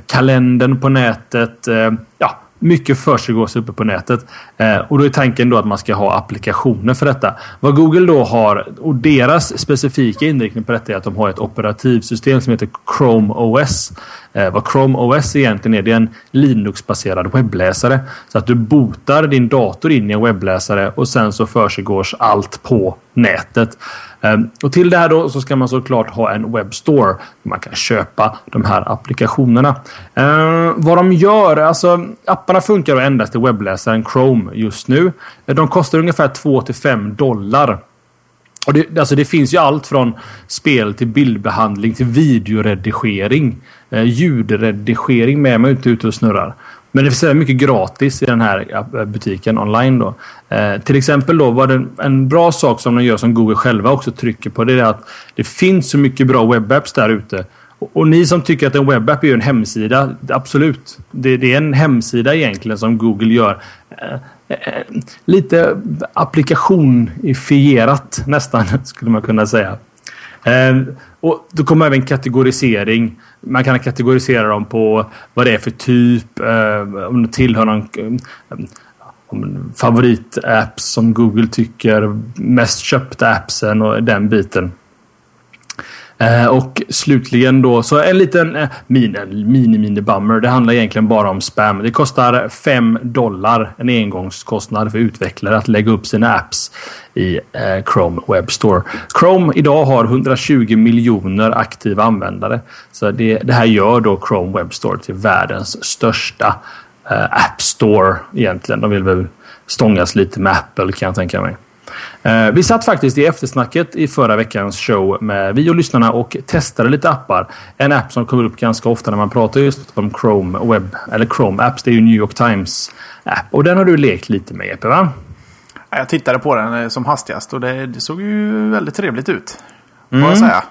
kalendern på nätet. Eh, ja, mycket försiggås uppe på nätet. Eh, och då är tanken då att man ska ha applikationer för detta. Vad Google då har och deras specifika inriktning på detta är att de har ett operativsystem som heter Chrome OS. Eh, vad Chrome OS egentligen är, det är en Linux-baserad webbläsare. Så att du botar din dator in i en webbläsare och sen så försiggås allt på nätet. Ehm, och till det här då så ska man såklart ha en webbstore. Man kan köpa de här applikationerna. Ehm, vad de gör, alltså apparna funkar endast i webbläsaren Chrome just nu. Ehm, de kostar ungefär 2 till 5 dollar. Och det, alltså det finns ju allt från spel till bildbehandling till videoredigering. Eh, ljudredigering med man inte ute och snurrar. Men det finns mycket gratis i den här butiken online. Då. Eh, till exempel då var det en bra sak som de gör som Google själva också trycker på. Det är att det finns så mycket bra webbapps där ute. Och, och ni som tycker att en webbapp är en hemsida. Absolut. Det, det, är en hemsida egentligen som Google gör. Eh, eh, lite applikationifierat nästan skulle man kunna säga. Eh, och Då kommer även kategorisering. Man kan kategorisera dem på vad det är för typ. Eh, om det tillhör någon eh, favoritapp som Google tycker. Mest köpta appsen och den biten. Eh, och slutligen då så en liten eh, mini, mini mini bummer. Det handlar egentligen bara om spam. Det kostar 5 dollar en engångskostnad för utvecklare att lägga upp sina apps i eh, Chrome Web Store. Chrome idag har 120 miljoner aktiva användare. Så det, det här gör då Chrome Web Store till världens största eh, App Store egentligen. De vill väl stångas lite med Apple kan jag tänka mig. Eh, vi satt faktiskt i eftersnacket i förra veckans show med vi och lyssnarna och testade lite appar. En app som kommer upp ganska ofta när man pratar just om Chrome Web eller Chrome Apps. Det är ju New York Times app och den har du lekt lite med Jeppe va? Jag tittade på den eh, som hastigast och det, det såg ju väldigt trevligt ut. Mm. jag säga.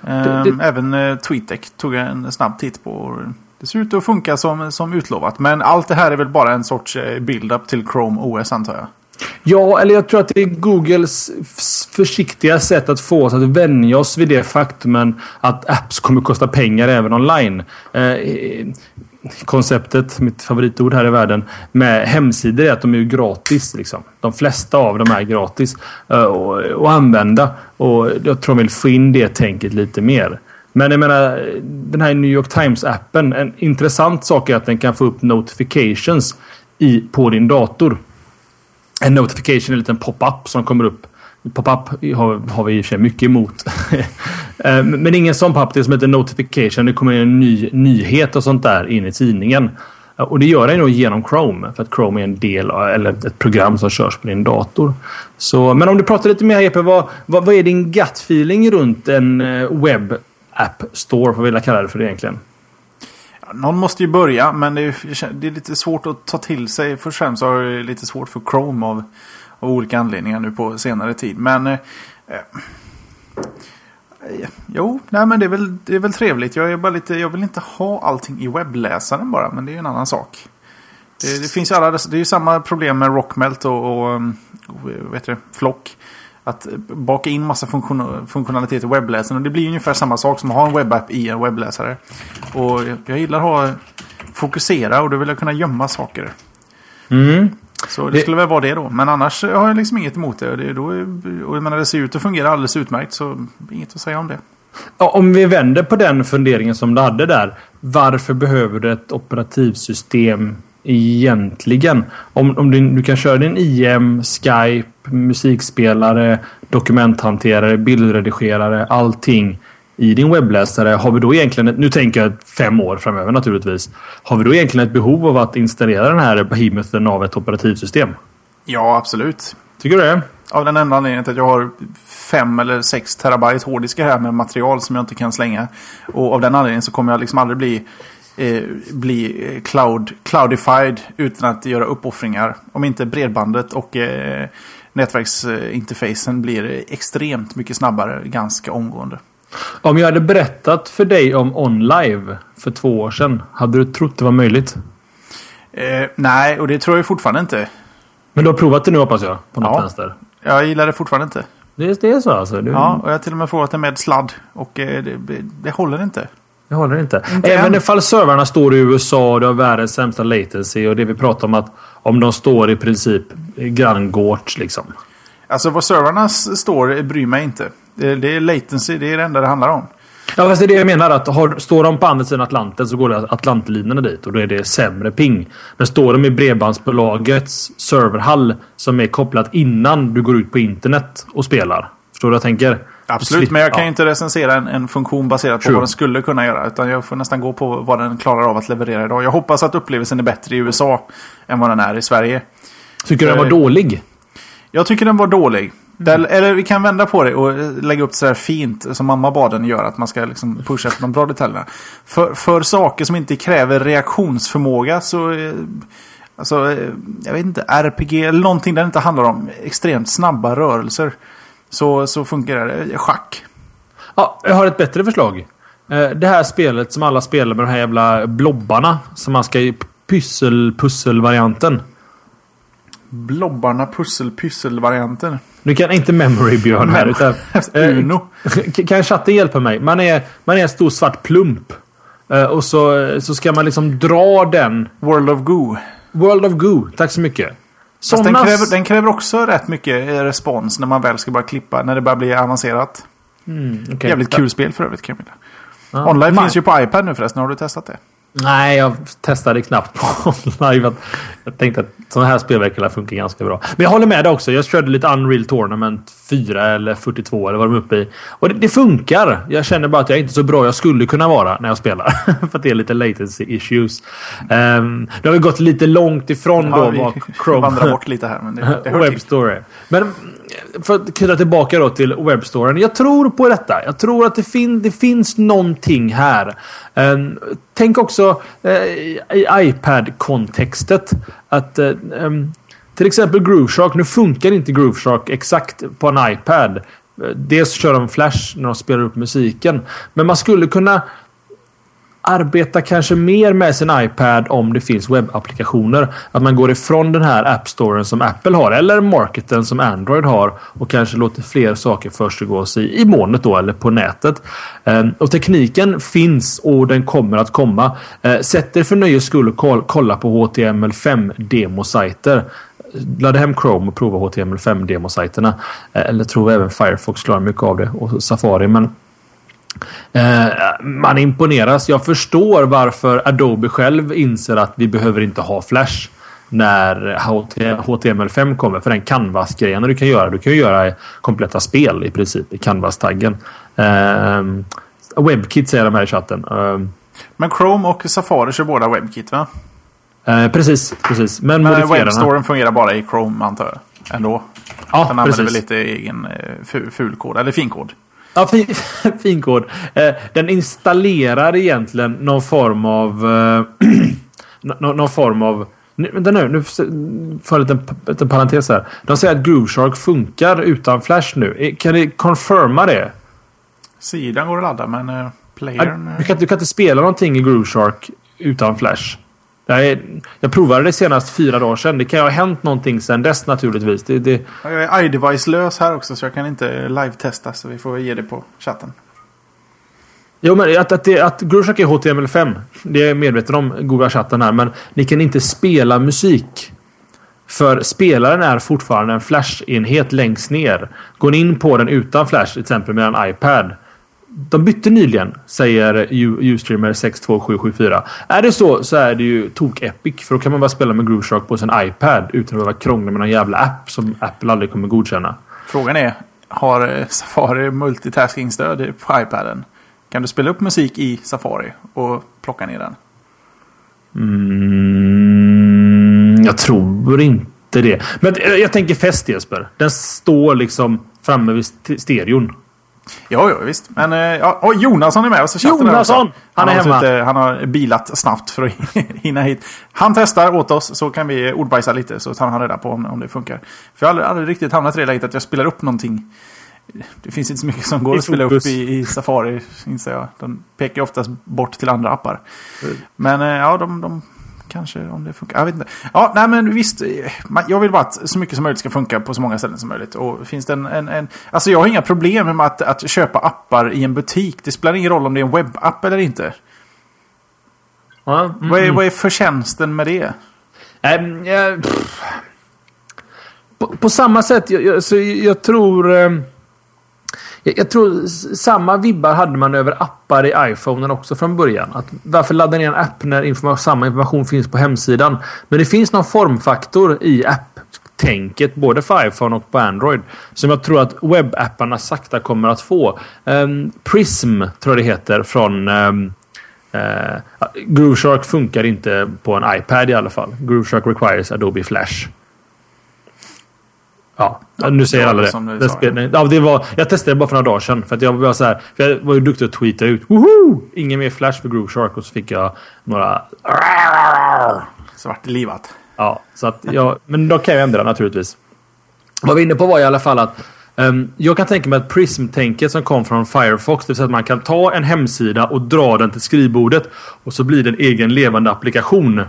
Det, det... Ehm, även eh, TweetDeck tog jag en snabb titt på. Det ser ut att funka som, som utlovat. Men allt det här är väl bara en sorts build-up till Chrome OS antar jag. Ja, eller jag tror att det är Googles försiktiga sätt att få oss att vänja oss vid det faktumen att apps kommer kosta pengar även online. Eh, eh konceptet, mitt favoritord här i världen, med hemsidor är att de är gratis. Liksom. De flesta av dem är gratis eh, att använda. Och jag tror de vill få in det tänket lite mer. Men jag menar, den här New York Times-appen. En intressant sak är att den kan få upp notifications i, på din dator en notification, en liten pop-up som kommer upp. Pop-up har, har, vi i och för sig mycket emot. Eh, men ingen sån pop det som heter notification. Det kommer en ny nyhet och sånt där in i tidningen. Eh, och det gör den nog genom Chrome. För att Chrome är en del eller ett program som körs på din dator. Så, men om du pratar lite mer Jeppe. Vad, vad, vad är din gut feeling runt en eh, webb app store? Vad vill jag kalla det för det egentligen? Någon måste ju börja, men det är, det är lite svårt att ta till sig. Först och främst har jag lite svårt för Chrome av, av olika anledningar nu på senare tid. Men... Eh, eh, jo, nej men det är, väl, det är väl trevligt. Jag, är bara lite, jag vill inte ha allting i webbläsaren bara, men det är en annan sak. Det, det finns ju alla, det är ju samma problem med Rockmelt och, och, och vet det, Flock att baka in massa funktion funktionalitet i webbläsaren. Och det blir ungefär samma sak som att ha en webbapp i en webbläsare. Och jag gillar att ha fokusera och då vill jag kunna gömma saker. Mm. Så det, skulle väl vara det då. Men annars har jag liksom inget emot det. det då, och jag menar, det ser ut att fungera alldeles utmärkt så inget att säga om det. Ja, om vi vänder på den funderingen som du hade där. Varför behöver du ett operativsystem egentligen. Om, om du, du kan köra din IM, Skype, musikspelare, dokumenthanterare, bildredigerare, allting i din webbläsare. Har vi då egentligen, nu tänker jag fem år framöver naturligtvis. Har vi då egentligen ett behov av att installera den här behemoten av ett operativsystem? Ja, absolut. Tycker du det? Av den enda anledningen att jag har fem eller sex terabyte hårddiskar här med material som jag inte kan slänga. Och av den anledningen så kommer jag liksom aldrig bli eh, bli cloud, cloudified utan att göra uppoffringar. Om inte bredbandet och eh, nätverksinterfacen blir extremt mycket snabbare ganska omgående. Om jag hade berättat för dig om OnLive för två år sedan, hade du trott det var möjligt? Eh, nej, och det tror jag fortfarande inte. Men du har provat det nu hoppas jag? På något ja. vänster? Jag gillar det fortfarande inte. Det, det är så alltså? Du... Ja, och jag har till och med provat det med sladd. Och eh, det, det, det håller inte. Det håller inte. Inte Även än. ifall servrarna står i USA och du har världens sämsta latency och det vi pratar om att om de står i princip granngårds liksom. Alltså vad servrarna står bryr mig inte. Det, det är latency, det är det enda det handlar om. Ja, fast det är det jag menar. Att har, står de på andra sidan Atlanten så går det Atlantlinjerna dit och då är det sämre ping. Men står de i bredbandsbolagets serverhall som är kopplat innan du går ut på internet och spelar. Förstår du vad jag tänker? Absolut, men jag kan ju Ja. inte recensera en, en funktion baserat på True. vad den skulle kunna göra. Utan jag får nästan gå på vad den klarar av att leverera idag. Jag hoppas att upplevelsen är bättre i USA än vad den är i Sverige. Tycker du den var Eh, dålig? Jag tycker den var dålig. Där, eller vi kan vända på det och eh, lägga upp det så här fint som mamma bad den göra. Att man ska liksom pusha efter de bra detaljerna. För, för saker som inte kräver reaktionsförmåga så... eh, Alltså, jag vet inte, RPG eller någonting där det inte handlar om extremt snabba rörelser. Så, så funkar det. Schack. Ja, jag har ett bättre förslag. Eh, Det här spelet som alla spelar med de här jävla blobbarna. Som man ska i pyssel pussel-varianten. Blobbarna pussel-pyssel-varianten. Nu kan inte Memory Björn här. Utan, eh, Uno. kan chatten hjälpa mig? Man är, man är en stor svart plump. Eh, Och så, så ska man liksom dra den. World of Goo. World of Goo. Tack så mycket. Fast den, Såna- kräver, den kräver också rätt mycket eh, respons när man väl ska börja klippa. När det börjar bli avancerat. Mm, okej. Jävligt kul spel för övrigt Camilla. Ja. Online finns ju på iPad nu förresten. Har du testat det? Nej, jag testade knappt på live. Jag tänkte att sådana här spel verkar funka ganska bra. Men jag håller med dig också. Jag körde lite Unreal Tournament 4 eller 42 eller vad de är uppe i. Och det, det funkar. Jag känner bara att jag är inte så bra jag skulle kunna vara när jag spelar. För att det är lite latency issues. Um, det har vi gått lite långt ifrån Ja, då vad vandrar Chrome bort lite här. Men det, det till. Webstore. Men för att knyta tillbaka då till webbstoren. Jag tror på detta. Jag tror att det, fin det finns någonting här. Ehm, tänk också eh, i iPad-kontextet. Att eh, ehm, till exempel Grooveshark. Nu funkar inte Grooveshark exakt på en iPad. Eh, dels kör de Flash när de spelar upp musiken. Men man skulle kunna arbeta kanske mer med sin iPad om det finns webbapplikationer. Att man går ifrån den här App Storen som Apple har eller marketen som Android har och kanske låter fler saker försiggås i, i molnet då eller på nätet. Ehm, och tekniken finns och den kommer att komma. Ehm, sätt er för nöjes skull och kolla på HTML5 demosajter. Ladda hem Chrome och prova HTML5 demosajterna. Ehm, eller tror även Firefox klarar mycket av det och Safari. Men man imponeras. Jag förstår varför Adobe själv inser att vi behöver inte ha Flash när HTML5 kommer. För den Canvas-grejen du kan göra. Du kan ju göra kompletta spel i princip i Canvas-taggen. Eh, WebKit säger de här i chatten. Eh, Men Chrome och Safari kör båda WebKit va? eh, precis, precis. Men, Men. Webstoren fungerar bara i Chrome antar jag. Ändå. Ja, Den använder väl lite egen eh, fu- fulkod. Eller finkod. Ja, fin, fin kod. Eh, den installerar egentligen någon form av... Eh, nå- någon form av... Nu, vänta nu, nu får jag en liten, liten parentes här. De säger att Grooveshark funkar utan Flash nu. Eh, Kan ni confirma det? Sidan går att ladda men playern... Du kan, du kan inte spela någonting i Grooveshark utan Flash. Jag, är, jag provade det senast fyra dagar sedan. Det kan ju ha hänt någonting sedan dess naturligtvis. Det, det, Jag är iDevice-lös här också så jag kan inte live-testa. Så vi får ge det på chatten. Jo, men att, att, det, att Grooveshark är HTML5. Det är jag medveten om, googla chatten här. Men ni kan inte spela musik. För spelaren är fortfarande en Flash-enhet längst ner. Går ni in på den utan Flash, till exempel med en iPad. De bytte nyligen, säger Ustreamer 62774. Är det så så är det ju tok-epic. För då kan man bara spela med GrooveShark på sin iPad utan att behöva krångla med någon jävla app som Apple aldrig kommer godkänna. Frågan är, har eh, Safari multitasking-stöd på iPaden? Kan du spela upp musik i Safari och plocka ner den? Mm, jag tror inte det. Men jag tänker fest Jesper. Den står liksom framme vid stereon. Ja, ja visst. Men eh, ja, Jonasson är med oss i Jonasson! Han, han är hemma. Lite, han har bilat snabbt för att hinna hit. Han testar åt oss så kan vi ordbajsa lite så tar han reda på om, om det funkar. För jag har aldrig, aldrig riktigt hamnat i det läget att jag spelar upp någonting. Det finns inte så mycket som går att spela upp i, i Safari, inser jag. De pekar oftast bort till andra appar. Mm. Men eh, ja, de, de kanske om det funkar. Jag vet inte. Ja, nej men visst. Jag vill bara att så mycket som möjligt ska funka på så många ställen som möjligt. Och finns det en, en, en alltså jag har inga problem med att, att köpa appar i en butik. Det spelar ingen roll om det är en webbapp eller inte. Ja, mm, vad, är, vad är förtjänsten med det? Um, uh, på, på, samma sätt, jag, jag, så jag tror... Um jag, tror samma vibbar hade man över appar i iPhonen också från början. Att varför ladda ner en app när information, samma information finns på hemsidan? Men det finns någon formfaktor i app-tänket både för iPhone och på Android. Som jag tror att webbapparna sakta kommer att få. Um, Prism tror jag det heter från ehm, eh, um, uh, GrooveShark funkar inte på en iPad i alla fall. GrooveShark requires Adobe Flash. Ja, nu säger alla det. det, ja, det var, jag testade bara för några dagar sedan. För att jag var så här, för jag var ju duktig att tweeta ut. Woho! Ingen mer flash för Groove Shark. Och så fick jag några... Svart livat. Ja, så att jag, men då kan jag ändra naturligtvis. Vad vi inne på var i alla fall att um, jag kan tänka mig att Prism-tänket som kom från Firefox. Det vill säga att man kan ta en hemsida och dra den till skrivbordet. Och så blir det en egen levande applikation.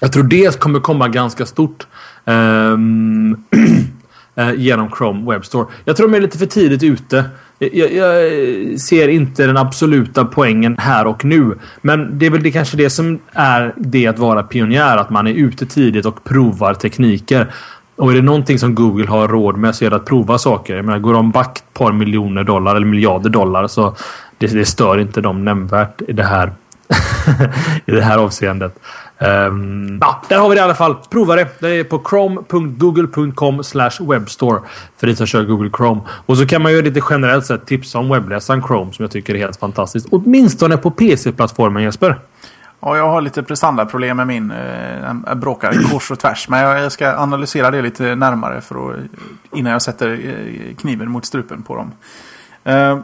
Jag tror det kommer komma ganska stort. Um, genom Chrome Web Store. Jag tror de är lite för tidigt ute. Jag, jag, ser inte den absoluta poängen här och nu. Men det är väl det kanske det som är det att vara pionjär. Att man är ute tidigt och provar tekniker. Och är det någonting som Google har råd med så är det att prova saker. Jag menar, går de back ett par miljoner dollar eller miljarder dollar så det, det stör inte dem nämnvärt i det här, i det här avseendet. Um, ja, där har vi det i alla fall. Prova det. Det är på chrome.google.com webstore för dig som kör Google Chrome. Och så kan man ju lite generellt sett tipsa om webbläsaren Chrome som jag tycker är helt fantastiskt. Åtminstone på PC-plattformen Jesper. Ja, jag har lite prestandaproblem med min. Eh, bråkar kors och tvärs. Men jag ska analysera det lite närmare för att, innan jag sätter eh, kniven mot strupen på dem. Eh,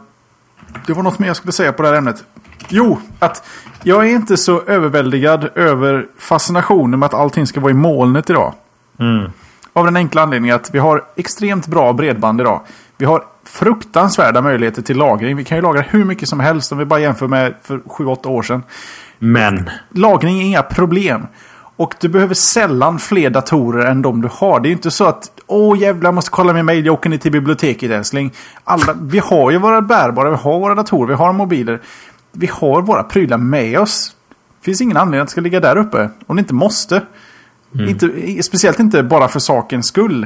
det var något mer jag skulle säga på det här ämnet. Jo, att jag är inte så överväldigad över fascinationen med att allting ska vara i molnet idag. Mm. Av den enkla anledningen att vi har extremt bra bredband idag. Vi har fruktansvärda möjligheter till lagring. Vi kan ju lagra hur mycket som helst om vi bara jämför med för 7-8 år sedan. Men. Lagring är inga problem. Och du behöver sällan fler datorer än de du har. Det är inte så att Åh jävlar, jag måste kolla min mail. Jag åker ner till biblioteket älskling. Alla, vi har ju våra bärbara, vi har våra datorer, vi har mobiler vi har våra prylar med oss. Det finns ingen anledning att det ska ligga där uppe. Om det inte måste. Mm. Inte, speciellt inte bara för sakens skull.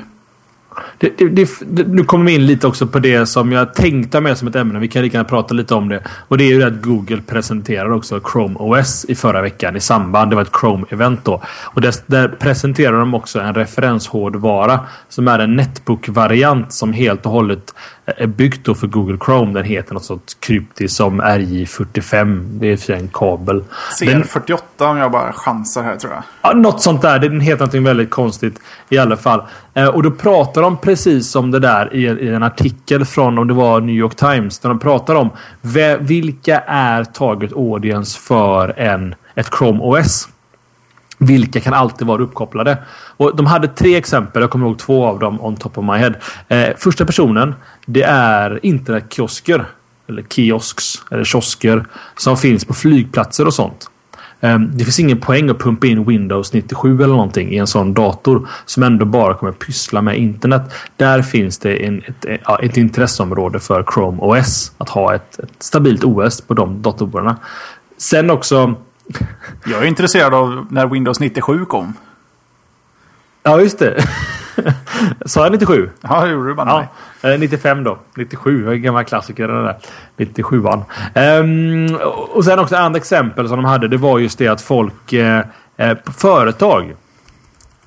Det, det, det, nu kommer vi in lite också på det som jag tänkte med som ett ämne. Vi kan lika gärna prata lite om det. Och det är ju det att Google presenterar också Chrome OS i förra veckan i samband. Det var ett Chrome-event då. Och där, där presenterar de också en referenshårdvara som är en netbook-variant som helt och hållet är byggt då för Google Chrome. Den heter något sånt kryptiskt som RJ45. Det är för en kabel. CR48 om jag bara chansar här tror jag. Ja, något sånt där. Den heter något väldigt konstigt i alla fall. Eh, och då pratar de precis om det där i, i en artikel från om det var New York Times. Där de pratar om vilka är target audience för en, ett Chrome OS. Vilka kan alltid vara uppkopplade? Och de hade tre exempel. Jag kommer ihåg två av dem on top of my head. Eh, första personen. Det är internetkiosker. Eller kiosks. Eller kiosker. Som finns på flygplatser och sånt. Eh, det finns ingen poäng att pumpa in Windows 97 eller någonting i en sån dator. Som ändå bara kommer pyssla med internet. Där finns det en, ett, eh, ett intresseområde för Chrome OS. Att ha ett, ett stabilt OS på de datorerna. Sen också jag är intresserad av när Windows 97 kom. Ja, just det. Sa jag 97? Ja, det gjorde du bara. Ja, eh, 95 då. 97, en gammal klassiker den där. 97an. Um, och sen också annat exempel som de hade. Det var just det att folk eh, eh, företag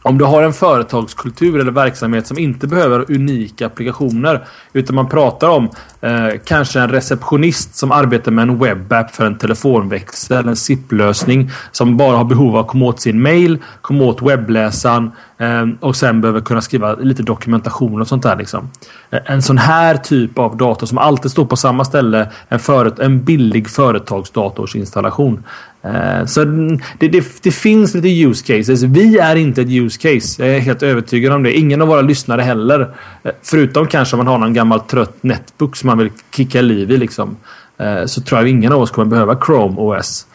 om du har en företagskultur eller verksamhet som inte behöver unika applikationer utan man pratar om eh, kanske en receptionist som arbetar med en webbapp för en telefonväxel, en SIP-lösning som bara har behov av att komma åt sin mail, komma åt webbläsaren eh, och sen behöver kunna skriva lite dokumentation och sånt där. Liksom. Eh, en sån här typ av dator som alltid står på samma ställe, en, föret en billig företagsdatorsinstallation. Eh, så det, det, det, finns lite use cases. Vi är inte ett use case. Jag är helt övertygad om det. Ingen av våra lyssnare heller. Eh, förutom kanske om man har någon gammal trött netbook som man vill kicka liv i. Liksom. Eh, så tror jag ingen av oss kommer behöva Chrome OS.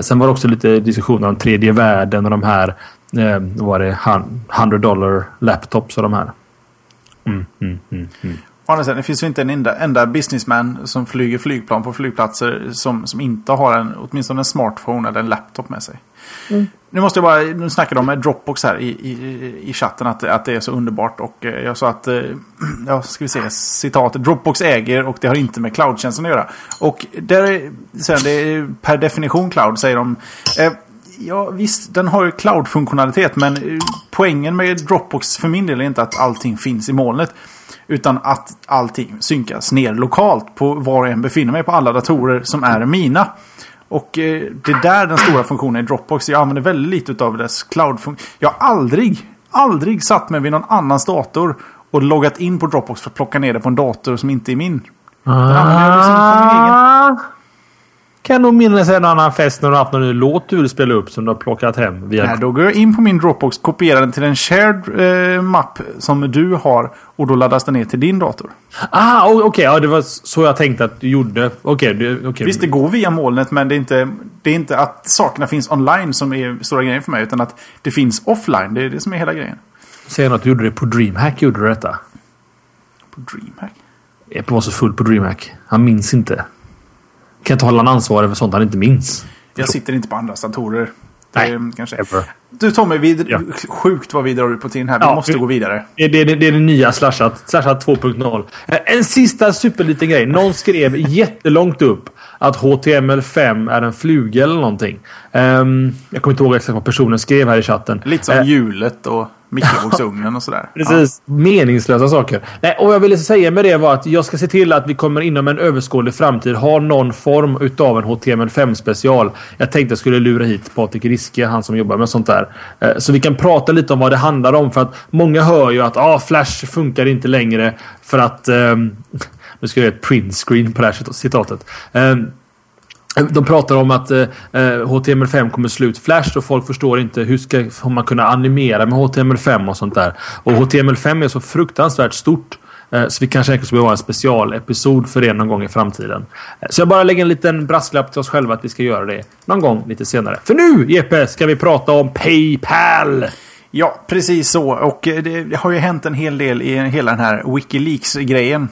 Sen var det också lite diskussioner om tredje världen och de här var det 100 dollar laptops och de här. Mm, mm, mm, mm. Å andra sidan, det finns ju inte en enda, enda businessman som flyger flygplan på flygplatser som, som inte har en, åtminstone en smartphone eller en laptop med sig. Mm. Nu måste jag bara, nu snackade de med Dropbox här i, i, i chatten att, att det är så underbart. Och eh, jag sa att, eh, ja ska vi se, citat, Dropbox äger och det har inte med cloudtjänsten att göra. Och där, sen, det är per definition cloud säger de. Eh, ja visst, den har ju cloud-funktionalitet men poängen med Dropbox för min del är inte att allting finns i molnet. Utan att allting synkas ner lokalt på var jag än befinner mig på alla datorer som är mina. Och eh, det är där den stora funktionen i Dropbox. Jag använder väldigt lite av dess cloud-funktion. Jag har aldrig, aldrig satt mig vid någon annans dator och loggat in på Dropbox för att plocka ner det på en dator som inte är min. Den använder jag liksom min egen. Ah. Kan nog minnas en annan fest när du haft någon låt du vill spela upp som du har plockat hem. Via... Nej, då går jag in på min Dropbox, kopierar den till en shared eh, mapp som du har och då laddas den ner till din dator. Ah, okej. Okay. Ja, det var så jag tänkte att du gjorde. Okej. Okay, okay. Visst, det går via molnet men det är, inte, det är inte att sakerna finns online som är stora grejen för mig. Utan att det finns offline. Det är det som är hela grejen. Säg att du gjorde det på DreamHack. Gjorde du detta? På DreamHack? Epo var så full på DreamHack. Han minns inte. Kan inte hålla en ansvarig för sånt han inte minns. Jag sitter inte på andra datorer. Nej, kanske. Ever. Du Tommy, vi, ja. sjukt vad vi drar ut på tiden här. Vi ja, måste vi, gå vidare. Det, det, det är det nya slashat. Slashat 2.0. Eh, en sista superliten grej. Någon skrev jättelångt upp att HTML5 är en fluga eller någonting. Um, jag kommer inte ihåg exakt vad personen skrev här i chatten. Lite som uh, hjulet och mikrovågsugnen och sådär. Precis. Ja. Meningslösa saker. Nej, och jag ville säga med det var att jag ska se till att vi kommer inom en överskådlig framtid ha någon form utav en HTML5 special. Jag tänkte jag skulle lura hit Patrik Riske, han som jobbar med sånt där. Eh, så vi kan prata lite om vad det handlar om. För att många hör ju att ah, Flash funkar inte längre för att... Um, nu ska jag göra ett print screen på det här citatet. Um, de pratar om att eh, eh HTML5 kommer slut Flash och folk förstår inte hur ska man kunna animera med HTML5 och sånt där. Och HTML5 är så fruktansvärt stort. Eh, så vi kanske ska behöva en specialepisod för det någon gång i framtiden. Eh, så jag bara lägger en liten brasklapp till oss själva att vi ska göra det någon gång lite senare. För nu Jeppe ska vi prata om Paypal! Ja, precis så. Och eh, det har ju hänt en hel del i hela den här Wikileaks-grejen.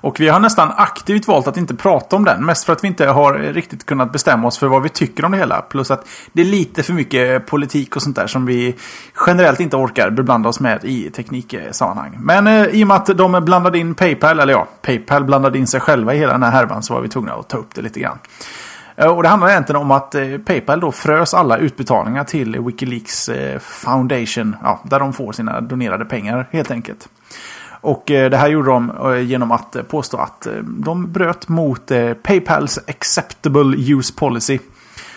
Och vi har nästan aktivt valt att inte prata om den. Mest för att vi inte har riktigt kunnat bestämma oss för vad vi tycker om det hela. Plus att det är lite för mycket politik och sånt där som vi generellt inte orkar beblanda oss med i tekniksammanhang. Men eh, i och med att de blandade in Paypal, eller ja, Paypal blandade in sig själva i hela den här härvan så var vi tvungna att ta upp det lite grann. Eh, och det handlar egentligen om att eh, Paypal då frös alla utbetalningar till Wikileaks eh, Foundation. Ja, där de får sina donerade pengar helt enkelt. Och eh, det här gjorde de eh, genom att eh, påstå att de bröt mot Paypals Acceptable Use Policy.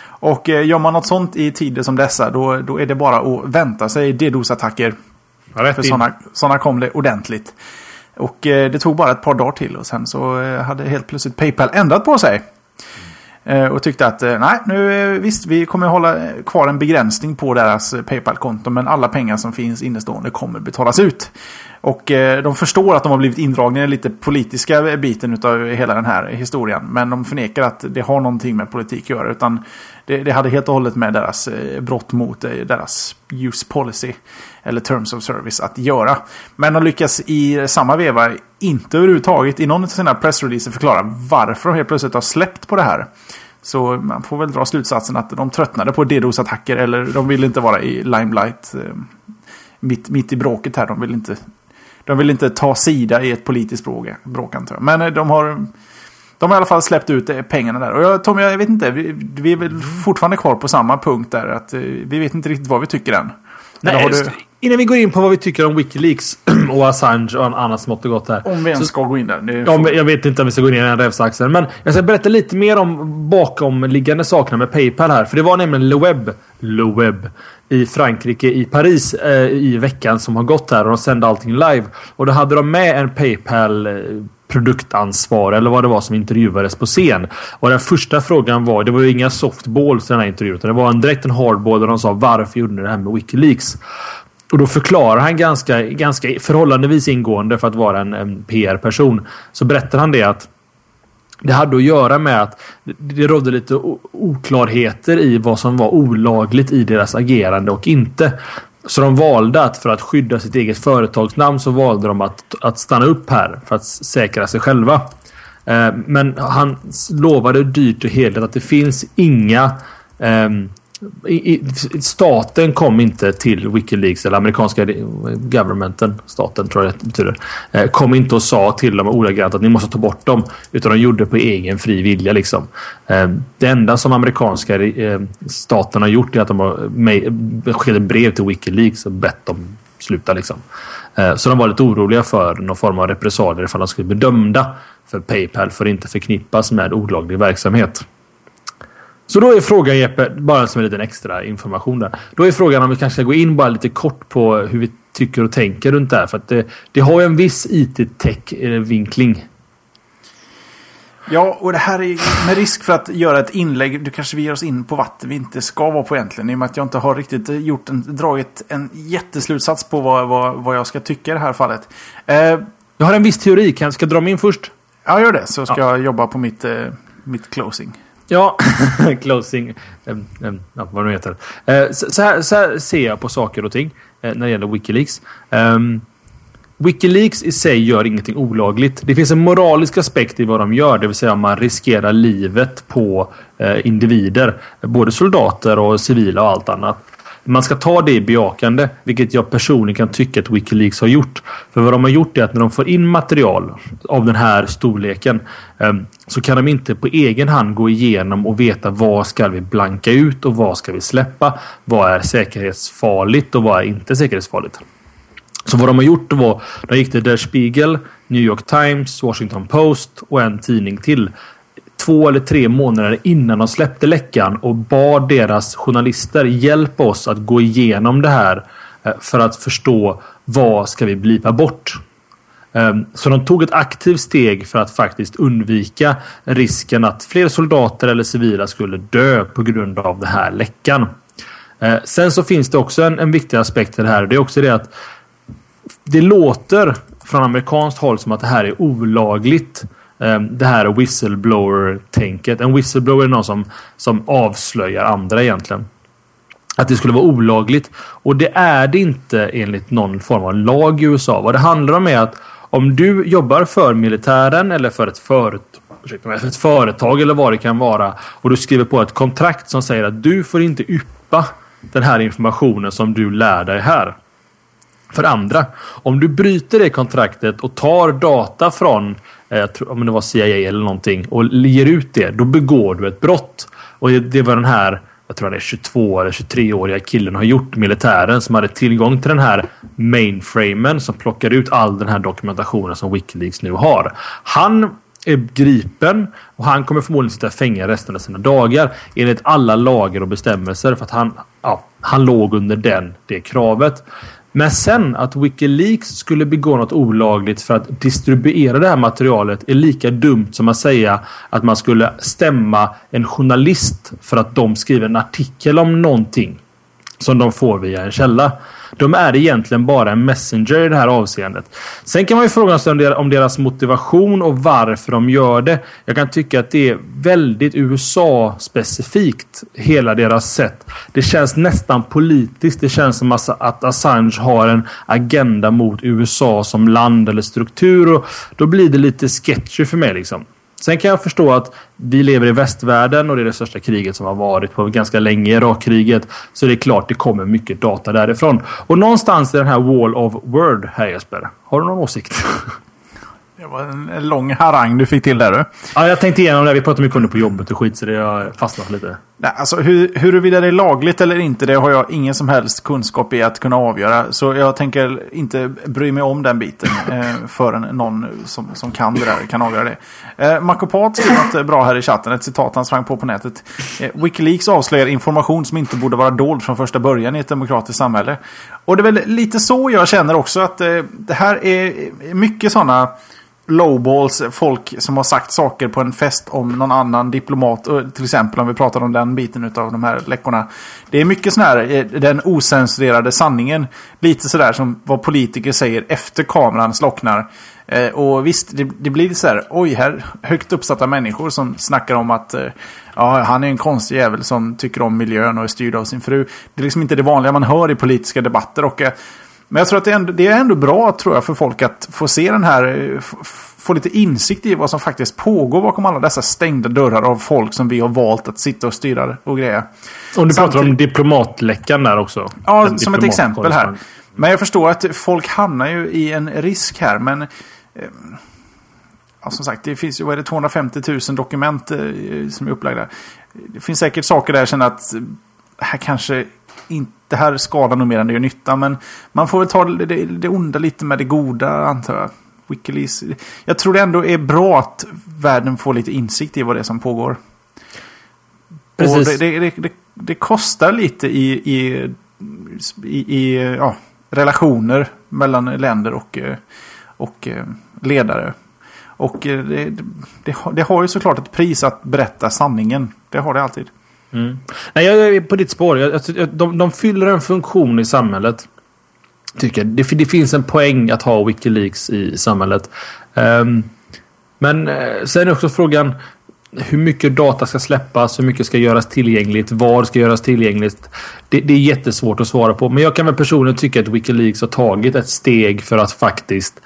Och gör man något sånt i tider som dessa då, då är det bara att vänta sig DDoS-attacker. För sådana, sådana kom det ordentligt. Och det tog bara ett par dagar till och sen så hade helt plötsligt Paypal ändrat på sig. Och tyckte att nej, nu visst, vi kommer hålla kvar en begränsning på deras Paypal-konto. Men alla pengar som finns innestående kommer betalas ut. Och eh, de förstår att de har blivit indragna i den lite politiska biten av hela den här historien. Men de förnekar att det har någonting med politik att göra. Utan det, det hade helt och hållet med deras eh, brott mot eh, deras use policy. Eller terms of service att göra. Men de lyckas i samma veva inte överhuvudtaget i någon av sina pressreleaser förklara varför de helt plötsligt har släppt på det här. Så man får väl dra slutsatsen att de tröttnade på DDoS-attacker eller de ville inte vara i limelight eh, mitt, mitt i bråket här. De vill inte, de vill inte ta sida i ett politiskt bråk, antar jag. Men eh, de har... De har i alla fall släppt ut eh, pengarna där. Och jag, Tom, jag vet inte. Vi, vi är väl fortfarande kvar på samma punkt där. Att eh, vi vet inte riktigt vad vi tycker än. Nej, du... Innan vi går in på vad vi tycker om Wikileaks och Assange och annat smått och gott här. Om vi ens så, ska gå in där. Ja, jag vet inte om vi ska gå in i den rävsaxen. Men jag ska berätta lite mer om bakomliggande sakerna med Paypal här. För det var nämligen Le Web i Frankrike, i Paris eh, i veckan som har gått här. Och de sände allting live. Och då hade de med en Paypal eh, produktansvar eller vad det var som intervjuades på scen. Och den första frågan var, det var ju inga softballs i den här intervjun. Utan det var en, direkt en hardball där de sa varför gjorde ni det här med Wikileaks? Och då förklarar han ganska, ganska förhållandevis ingående för att vara en, en PR-person. Så berättar han det att det hade att göra med att det rådde lite oklarheter i vad som var olagligt i deras agerande och inte. Så de valde att för att skydda sitt eget företagsnamn så valde de att, att stanna upp här för att säkra sig själva. Eh, men han lovade dyrt och heligt att det finns inga ehm, eh, staten kom inte till Wikileaks eller amerikanska governmenten, staten tror jag det betyder, eh, kom inte och sa till dem ordagrant att ni måste ta bort dem. Utan de gjorde det på egen fri vilja. Liksom. Eh, det enda som amerikanska eh, staten har gjort är att de har skickat brev till Wikileaks och bett dem sluta. Liksom. Så de var lite oroliga för någon form av repressalier ifall de skulle bli dömda för Paypal för att inte förknippas med olaglig verksamhet. Så då är frågan Jeppe, bara som en liten extra information där. Då är frågan om vi kanske ska gå in bara lite kort på hur vi tycker och tänker runt det här. För att det, det har ju en viss IT-tech-vinkling. Ja, och det här är med risk för att göra ett inlägg. Du kanske vi ger oss in på vatten vi inte ska vara på egentligen. I och med att jag inte har riktigt gjort en, dragit en jätteslutsats på vad, vad, vad jag ska tycka i det här fallet. Eh, jag har en viss teori. Kan jag ska dra min först? Ja, gör det. Så ska ja. jag jobba på mitt, eh, mitt closing. Ja, closing. Um, um, ja, vad det heter. Uh, så, här, så, här, ser jag på saker och ting uh, när det gäller Wikileaks. Um, Wikileaks i sig gör ingenting olagligt. Det finns en moralisk aspekt i vad de gör, det vill säga man riskerar livet på eh, individer. Både soldater och civila och allt annat. Man ska ta det i bejakande, vilket jag personligen kan tycka att Wikileaks har gjort. För vad de har gjort är att när de får in material av den här storleken ehm, så kan de inte på egen hand gå igenom och veta vad ska vi blanka ut och vad ska vi släppa? Vad är säkerhetsfarligt och vad är inte säkerhetsfarligt? Så vad de har gjort var, de gick till Der Spiegel, New York Times, Washington Post och en tidning till två eller tre månader innan de släppte läckan och bad deras journalister hjälpa oss att gå igenom det här eh, för att förstå vad ska vi blipa bort. Ehm, så de tog ett aktivt steg för att faktiskt undvika risken att fler soldater eller civila skulle dö på grund av den här läckan. Ehm, sen så finns det också en, en viktig aspekt i det här. Det är också det att det låter från amerikanskt håll som att det här är olagligt. Ehm, det här whistleblower-tänket. En whistleblower är någon som, som avslöjar andra egentligen. Att det skulle vara olagligt. Och det är det inte enligt någon form av lag i USA. Vad det handlar om är att om du jobbar för militären eller för ett, för, för ett företag eller vad det kan vara och du skriver på ett kontrakt som säger att du får inte yppa den här informationen som du lär dig här. För andra, om du bryter det kontraktet och tar data från Eh, jag tror, om det var CIA eller någonting och ger ut det, då begår du ett brott. Och det var den här, jag tror han är 22 eller 23-åriga killen har gjort militären som hade tillgång till den här mainframen som plockar ut all den här dokumentationen som Wikileaks nu har. Han är gripen och han kommer förmodligen sitta i fängelse resten av sina dagar enligt alla lagar och bestämmelser för att han, ja, han låg under den, det kravet. Men sen att Wikileaks skulle begå något olagligt för att distribuera det här materialet är lika dumt som att säga att man skulle stämma en journalist för att de skriver en artikel om någonting som de får via en källa. De är egentligen bara en messenger i det här avseendet. Sen kan man ju fråga sig om deras motivation och varför de gör det. Jag kan tycka att det är väldigt USA-specifikt. Hela deras sätt. Det känns nästan politiskt. Det känns som att Assange har en agenda mot USA som land eller struktur. Och då blir det lite sketchy för mig liksom. Sen kan jag förstå att vi lever i västvärlden och det är det största kriget som har varit på ganska länge, Irakkriget. Så det är klart det kommer mycket data därifrån. Och någonstans i den här Wall of Word här Jesper, har du någon åsikt? Det var en lång harang du fick till där du. Ja, jag tänkte igenom det. Vi pratade mycket om det på jobbet och skit så det har fastnat lite. Nej, alltså hur, huruvida det är lagligt eller inte, det har jag ingen som helst kunskap i att kunna avgöra. Så jag tänker inte bry mig om den biten eh, förrän någon som, som kan det där kan avgöra det. Eh, Makopat skriver något bra här i chatten, ett citat han sprang på på nätet. Eh, Wikileaks avslöjar information som inte borde vara dold från första början i ett demokratiskt samhälle. Och det är väl lite så jag känner också att eh, det här är mycket sådana lowballs, folk som har sagt saker på en fest om någon annan diplomat. Till exempel om vi pratar om den biten av de här läckorna. Det är mycket sån här, eh, den osensurerade sanningen. Lite sådär som vad politiker säger efter kameran slocknar. Eh, och visst, det, det blir så här, oj, här högt uppsatta människor som snackar om att eh, ja, han är en konstig jävel som tycker om miljön och är styrd av sin fru. Det är liksom inte det vanliga man hör i politiska debatter. Och eh, men jag tror att det är, ändå, det är ändå bra tror jag, för folk att få se den här... Få lite insikt i vad som faktiskt pågår bakom alla dessa stängda dörrar av folk som vi har valt att sitta och styra och greja. Och du pratar om diplomatläckan där också? Ja, en som ett exempel här. Men jag förstår att folk hamnar ju i en risk här. Men eh, ja, som sagt, det finns ju vad är det, 250 000 dokument eh, som är upplagda. Det finns säkert saker där jag känner att här kanske inte, det här skadar nog mer än det gör nytta. Men man får väl ta det, det, det onda lite med det goda antar jag. Wikileaks. Jag tror det ändå är bra att världen får lite insikt i vad det är som pågår. Precis. Det, det, det, det, kostar lite i, i, i, i ja, relationer mellan länder och, och ledare. Och det, det, det, har ju såklart ett pris att berätta sanningen. Det har det alltid. Mm. Nej, jag är på ditt spår. Jag, alltså, jag, de, de fyller en funktion i samhället. Tycker det, det finns en poäng att ha Wikileaks i samhället. Um, men eh, sen är också frågan hur mycket data ska släppas, hur mycket ska göras tillgängligt, var ska göras tillgängligt. Det, det, är jättesvårt att svara på. Men jag kan väl personligen tycka att Wikileaks har tagit ett steg för att faktiskt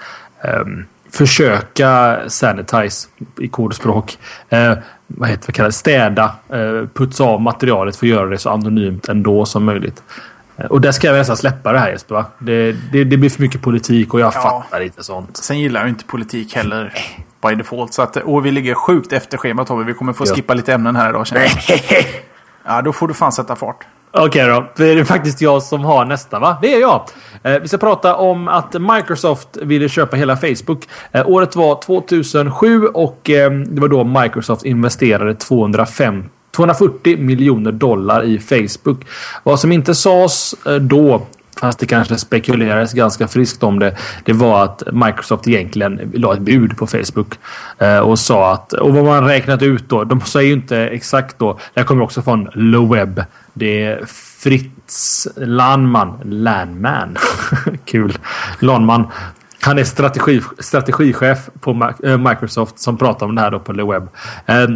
um, försöka sanitize i kodspråk. Uh, vad heter det, städa, uh, putsa av materialet för att göra det så anonymt ändå som möjligt. Och där ska jag nästan släppa det här Jesper. Va? Det, det, det blir för mycket politik och jag ja. fattar inte sånt. Sen gillar jag inte politik heller. By default. Så att, och vi ligger sjukt efter schemat Tobbe. Vi kommer få ja. skippa lite ämnen här idag Ja, då får du fan sätta fart. Okej okay, då. Det är faktiskt jag som har nästa va? Det är jag. Eh, vi ska prata om att Microsoft ville köpa hela Facebook. Eh, året var 2007 och eh, det var då Microsoft investerade 250 240 miljoner dollar i Facebook. Vad som inte sades eh, då fast det kanske spekulerades ganska friskt om det. Det var att Microsoft egentligen la ett bud på Facebook eh, och sa att och vad man räknat ut då. De säger ju inte exakt då. Det kommer också från Loweb. Det är Fritz Landman. Landman. Kul. Landman. Han är strategi, strategichef på eh, Microsoft som pratar om det här då på Loweb. Eh,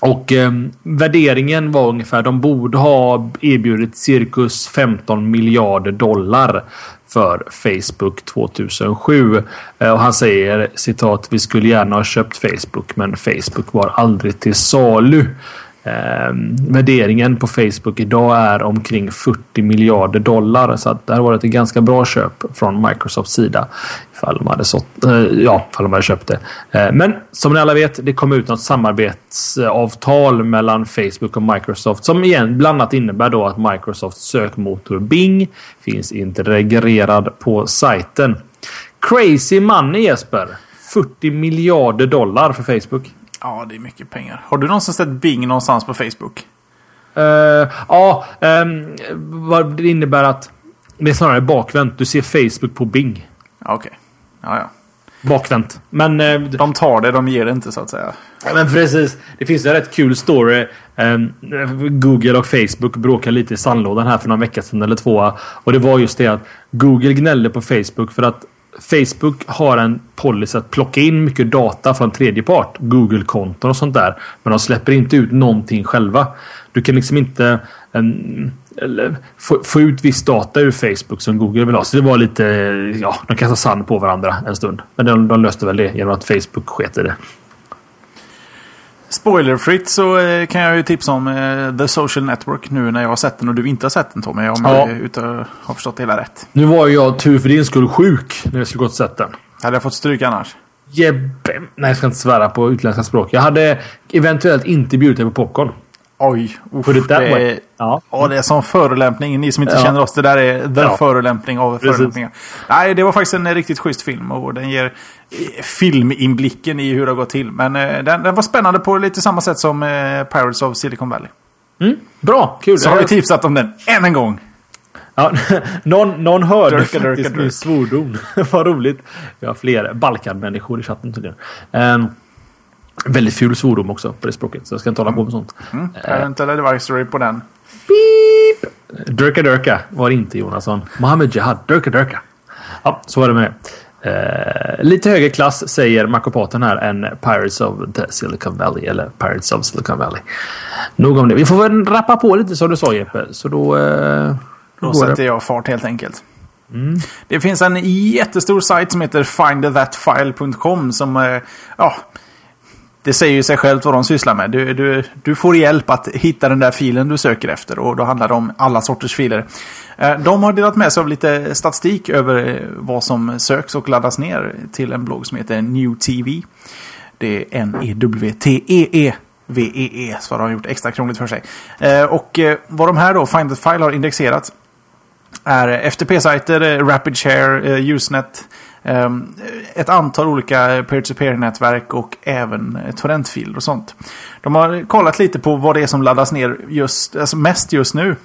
och eh, värderingen var ungefär de borde ha erbjudit cirkus 15 miljarder dollar för Facebook 2007. Eh, och han säger citat vi skulle gärna ha köpt Facebook men Facebook var aldrig till salu. Eh, värderingen på Facebook idag är omkring 40 miljarder dollar. Så att det har varit ett ganska bra köp från Microsofts sida. Ifall de hade, sått, eh, ja, ifall de hade köpt det. Eh, men som ni alla vet, det kom ut något samarbetsavtal mellan Facebook och Microsoft som igen bland annat innebär då att Microsofts sökmotor Bing finns integrerad på sajten. Crazy money Jesper! 40 miljarder dollar för Facebook. Ja, det är mycket pengar. Har du någonsin sett Bing någonstans på Facebook? Uh, ja, um, vad det innebär att det är snarare bakvänt. Du ser Facebook på Bing. Okej. Okay. Ja, ja. Bakvänt. Men... Uh, de tar det, de ger det inte så att säga. Ja, men precis. Det finns en rätt kul story. Um, Google och Facebook bråkade lite i sandlådan här för några veckor sedan eller två. Och det var just det att Google gnällde på Facebook för att Facebook har en policy att plocka in mycket data från tredje part. Google-konton och sånt där. Men de släpper inte ut någonting själva. Du kan liksom inte eh, en, få, få, ut viss data ur Facebook som Google vill ha. Så det var lite... Ja, de kastade sand på varandra en stund. Men de, de löste väl det genom att Facebook sket i det. Spoilerfritt så eh, kan jag ju tipsa om eh, The Social Network nu när jag har sett den och du inte har sett den Tommy. Om Ja. jag har förstått det hela rätt. Nu var ju jag tur för din skull sjuk när jag skulle gått och sett den. Hade jag fått stryk annars? Jebbe. Nej, jag ska inte svära på utländska språk. Jag hade eventuellt inte bjudit dig på popcorn. Oj. That det, way. är, Ja. ja, det är som förolämpning. Ni som inte Ja. känner oss, det där är the Ja. förolämpning av Precis. förolämpningar. Nej, det var faktiskt en riktigt schysst film och den ger eh, filminblicken i hur det har gått till. Men eh, den, den var spännande på lite samma sätt som eh, Pirates of Silicon Valley. Mm. Bra, kul. Så har vi tipsat om den än en gång. Ja, någon, någon hörde durka, faktiskt min svordom. Vad roligt. Vi har fler Balkanmänniskor i chatten tydligen. Um, väldigt ful svordom också på det språket. Så jag ska inte hålla på med sånt. Mm. Parental advisory på den. Durka Durka var det inte Jonasson. Mohammed Jihad. Durka Durka. Ja, så var det med det. Eh, lite högre klass säger makopaten här än Pirates of the Silicon Valley. Eller Pirates of Silicon Valley. Nog om det. Vi får väl rappa på lite som du sa Jeppe. Så då... Eh, Då sätter jag fart helt enkelt. Det finns en jättestor sajt som heter findthatfile.com som, eh, ja, det säger ju sig självt vad de sysslar med. Du, du, du får hjälp att hitta den där filen du söker efter och då handlar det om alla sorters filer. Eh, de har delat med sig av lite statistik över eh, vad som söks och laddas ner till en blogg som heter New TV. Det är N-E-W-T-E-E. V-E-E, så har de gjort extra krångligt för sig. Eh, och vad de här då, Find the File, har indexerat är FTP-sajter, Rapid Share, Usenet, Ehm, ett antal olika peer-to-peer-nätverk och även eh, torrentfiler och sånt. De har kollat lite på vad det är som laddas ner just, alltså mest just nu.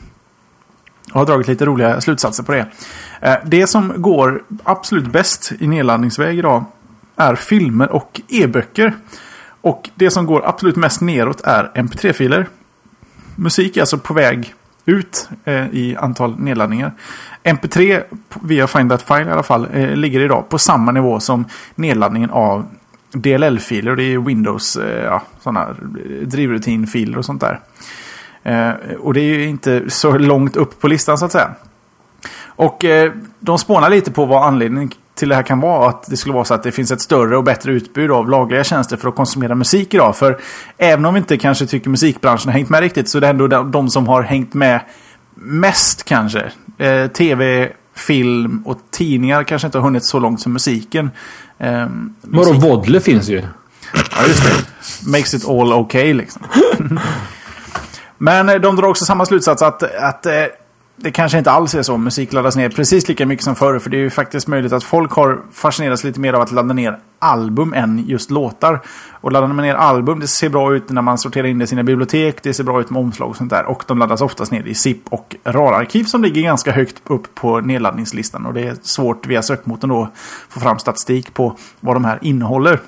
Och har dragit lite roliga slutsatser på det. Eh, det som går absolut bäst i nedladdningsväg idag är filmer och e-böcker. Och det som går absolut mest neråt är mp3-filer. Musik är alltså på väg ut eh, i antal nedladdningar. MP3 via Find That File i alla fall eh, ligger idag på samma nivå som nedladdningen av DLL-filer. Det är Windows eh, ja, sådana eh, drivrutinfiler och sånt där. Eh, och det är ju inte så långt upp på listan så att säga. Och eh, de spånar lite på vad anledningen till det här kan vara. Att det skulle vara så att det finns ett större och bättre utbud av lagliga tjänster för att konsumera musik idag. För även om vi inte kanske tycker musikbranschen har hängt med riktigt så är det ändå de, som har hängt med mest kanske. Eh, Tv, film och tidningar kanske inte har hunnit så långt som musiken. Eh, Vadå, Vodle finns ju. Ja, just det. Makes it all okay liksom. Men eh, de drar också samma slutsats att, att eh, det kanske inte alls är så. Musik laddas ner precis lika mycket som förr. För det är ju faktiskt möjligt att folk har fascinerats lite mer av att ladda ner album än just låtar. Och laddar man ner album, det ser bra ut när man sorterar in det i sina bibliotek. Det ser bra ut med omslag och sånt där. Och de laddas oftast ner i ZIP och RAR-arkiv som ligger ganska högt upp på nedladdningslistan. Och det är svårt via sökmotorn då få fram statistik på vad de här innehåller.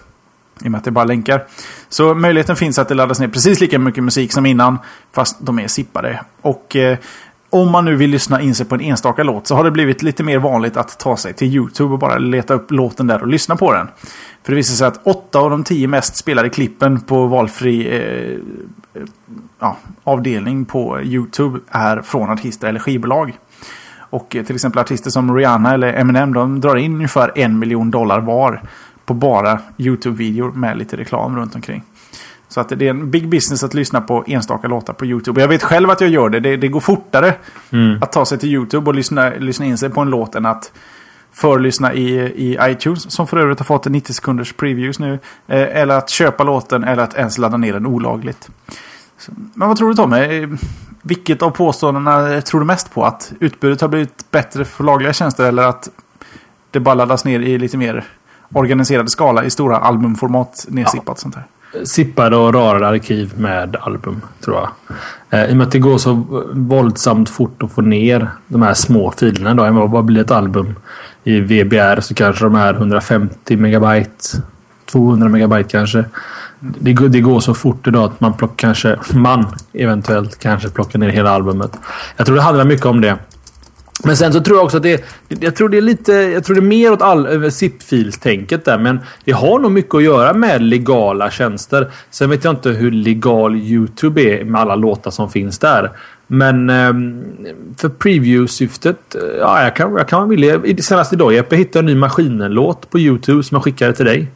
I och med att det är bara länkar. Så möjligheten finns att det laddas ner precis lika mycket musik som innan. Fast de är zippade. Och eh, om man nu vill lyssna in sig på en enstaka låt så har det blivit lite mer vanligt att ta sig till YouTube och bara leta upp låten där och lyssna på den. För det visar sig att åtta av de tio mest spelade klippen på valfri eh, eh ja, avdelning på YouTube är från artister eller skivbolag. Och eh, till exempel artister som Rihanna eller Eminem de drar in ungefär en miljon dollar var på bara YouTube-videor med lite reklam runt omkring. Så att det är en big business att lyssna på enstaka låtar på YouTube. Jag vet själv att jag gör det. Det, det går fortare att ta sig till YouTube och lyssna, lyssna in sig på en låt än att förlyssna i, i iTunes. Som för övrigt har fått en 90 sekunders previews nu. Eh, eller att köpa låten eller att ens ladda ner den olagligt. Så, men vad tror du Tommy? Eh, Vilket av påståendena tror du mest på? Att utbudet har blivit bättre för lagliga tjänster eller att det bara laddas ner i lite mer organiserad skala i stora albumformat nedsippat sånt här? Sippade och rarade arkiv med album, tror jag. Eh, I och med att det går så våldsamt fort att få ner de här små filerna. Då. det bara blir ett album? I VBR så kanske de är 150 megabyte. 200 megabyte kanske. Det går, det går så fort idag att man plockar kanske... Man eventuellt kanske plockar ner hela albumet. Jag tror det handlar mycket om det. Men sen så tror jag också att det, jag tror det är lite, jag tror det är mer åt all, över zip-fils-tänket där. Men det har nog mycket att göra med legala tjänster. Sen vet jag inte hur legal YouTube är med alla låtar som finns där. Men ehm, för preview-syftet, eh, ja jag kan, jag kan vara villig. Senast idag Jeppe hittade en ny Maskinen-låt på YouTube som jag skickade till dig.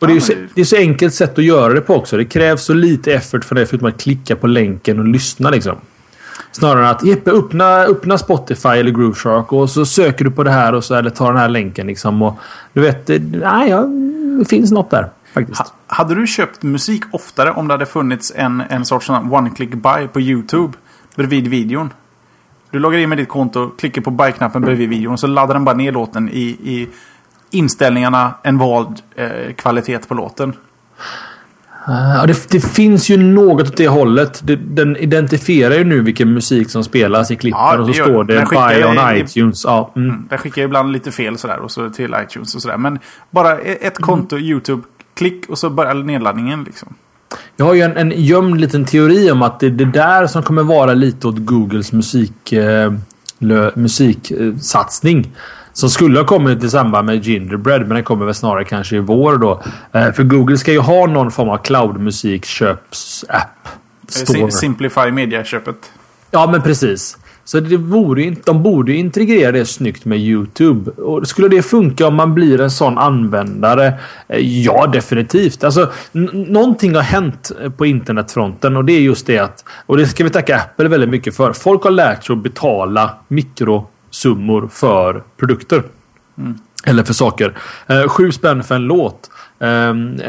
Och det är, så, det är så enkelt sätt att göra det på också. Det krävs så lite effort för dig förutom att klicka på länken och lyssna liksom. Snarare att Jeppe, öppna, öppna Spotify eller Grooveshark och så söker du på det här och så eller tar den här länken liksom. Och du vet, det, nej, ja, det finns något där faktiskt. Ha, hade du köpt musik oftare om det hade funnits en, en sorts one-click buy på YouTube bredvid videon? Du loggar in med ditt konto, klickar på buy-knappen bredvid videon och så laddar den bara ner låten i, i inställningarna en vald eh, kvalitet på låten. Ja, det, det, finns ju något åt det hållet. Det, den identifierar ju nu vilken musik som spelas i klippen ja, och så står det Buy on iTunes. Ja, mm. Mm, den skickar ibland lite fel sådär och så till iTunes och sådär. Men bara e- ett konto, mm. YouTube, klick och så börjar nedladdningen liksom. Jag har ju en, en gömd liten teori om att det är det där som kommer vara lite åt Googles musik, eh, musiksatsning. Som skulle ha kommit i samband med Gingerbread, men den kommer väl snarare kanske i vår då. Eh, för Google ska ju ha någon form av cloud-musikköps-app. Simplify Media-köpet. Ja, men precis. Så det vore, de borde integrera det snyggt med YouTube. Och skulle det funka om man blir en sån användare? Eh, ja, definitivt. Alltså, någonting har hänt på internetfronten och det är just det att... Och det ska vi tacka Apple väldigt mycket för. Folk har lärt sig att betala mikro summor för produkter. Mm. Eller för saker. Eh, sju spänn för en låt. Um,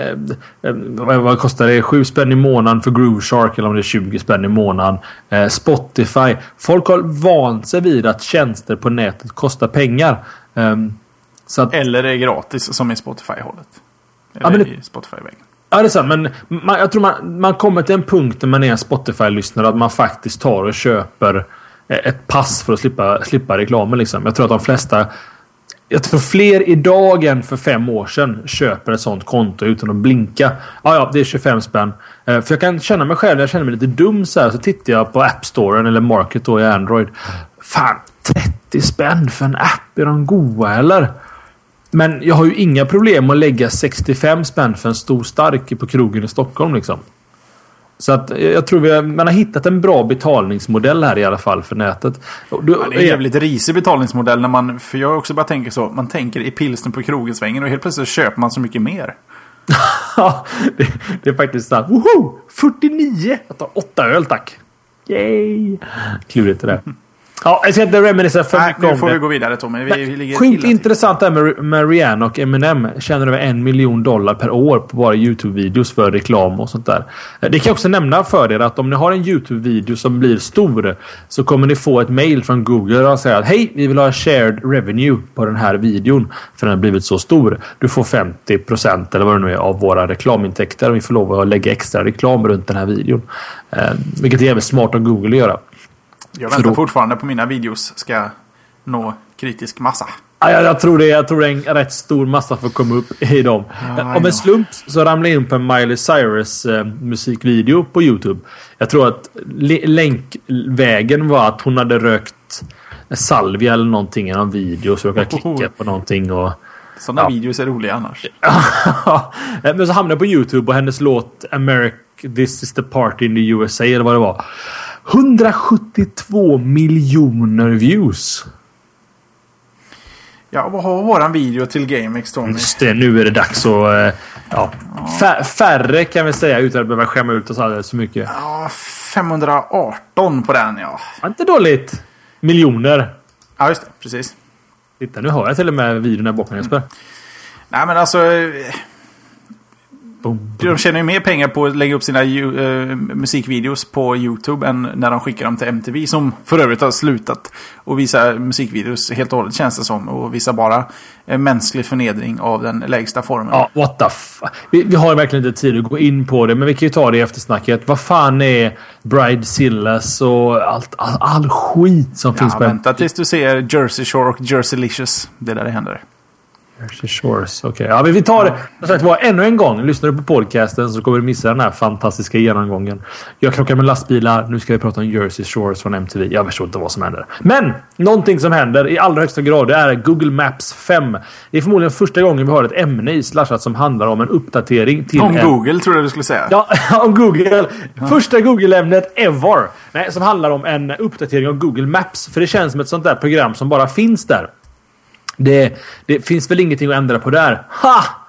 um, vad kostar det? Sju spänn i månaden för Groove Shark eller om det är 20 spänn i månaden. Uh, Spotify. Folk har vant sig vid att tjänster på nätet kostar pengar. Um, att, eller är gratis som i Spotify-hållet. Eller ja, det, i Spotify-vägen. Ja, det är sant. Men man, jag tror man, man kommer till en punkt när man är en Spotify-lyssnare att man faktiskt tar och köper ett pass för att slippa, slippa reklamen. Liksom. Jag tror att de flesta... Jag tror fler idag än för fem år sedan köper ett sånt konto utan att blinka. Ja, ja, det är 25 spänn. Eh, för jag kan känna mig själv, jag känner mig lite dum så här. Så tittar jag på App Storen eller Market då i Android. Fan, 30 spänn för en app. Är de goa eller? Men jag har ju inga problem att lägga 65 spänn för en stor stark på krogen i Stockholm liksom. Så att jag tror vi har, man har hittat en bra betalningsmodell här i alla fall för nätet. Du, ja, det är en jävligt risig betalningsmodell när man, för jag har också bara tänker så, man tänker i pilsner på krogensvängen och helt plötsligt köper man så mycket mer. Ja, det, det, är faktiskt sant. Woho! 49! Jag tar åtta öl tack. Yay! Klurigt det där. Ja, jag ska inte reminiscera för mycket om det. Nu får vi gå vidare Tommy. Vi, ligger Skitintressant det här med, med Rihanna och Eminem. Tjänar över en miljon dollar per år på bara YouTube-videos för reklam och sånt där. Det kan jag också nämna för er att om ni har en YouTube-video som blir stor så kommer ni få ett mail från Google och säga att hej, vi vill ha shared revenue på den här videon för den har blivit så stor. Du får 50 eller vad det nu är av våra reklamintäkter och vi får lov att lägga extra reklam runt den här videon. Eh, vilket är jävligt smart av Google att göra. Jag väntar då... fortfarande på mina videos ska nå kritisk massa. Ja, jag, jag, tror det, jag tror det är en rätt stor massa för att komma upp i dem. Ja, Om en slump så ramlade jag in på en Miley Cyrus eh, musikvideo på YouTube. Jag tror att länkvägen var att hon hade rökt salvia eller någonting i någon video. Så jag kan klicka på någonting och... Sådana ja. videos är roliga annars. Men så hamnade jag på YouTube och hennes låt America This is the party in the USA eller vad det var. 172 miljoner views. Ja, vad har våran video till GameX Tony? Just det, nu är det dags att... Eh, ja. Färre kan vi säga utan att behöva skämma ut oss alldeles så mycket. Ja, 518 på den ja. ja inte dåligt. Miljoner. Ja, just det. Precis. Titta, nu har jag till och med videon där bakom Jesper. Mm. Nej, men alltså... De tjänar ju mer pengar på att lägga upp sina uh, musikvideos på YouTube än när de skickar dem till MTV. Som för övrigt har slutat att visa musikvideos helt och hållet känns det som. Och visa bara uh, mänsklig förnedring av den lägsta formen. Ja, what the fuck. Vi, vi, har verkligen inte tid att gå in på det. Men vi kan ju ta det i eftersnacket. Vad fan är Bridezillas och allt, all, all skit som ja, finns på Vänta tills du ser Jersey Shore och Jerseylicious. Det är där det händer. Jersey Shores. Okej, okay. ja, vi tar det. Sagt, var, ännu en gång. Lyssnar du på podcasten så kommer du missa den här fantastiska genomgången. Jag krockar med lastbilar. Nu ska vi prata om Jersey Shores från MTV. Jag förstår inte vad som händer. Men någonting som händer i allra högsta grad det är Google Maps 5. Det är förmodligen första gången vi har ett ämne i Slashat som handlar om en uppdatering till... Om en... Google tror jag du skulle säga. Ja, om Google. Första Google-ämnet ever. Nej, som handlar om en uppdatering av Google Maps. För det känns som ett sånt där program som bara finns där. Det, det finns väl ingenting att ändra på där. Ha!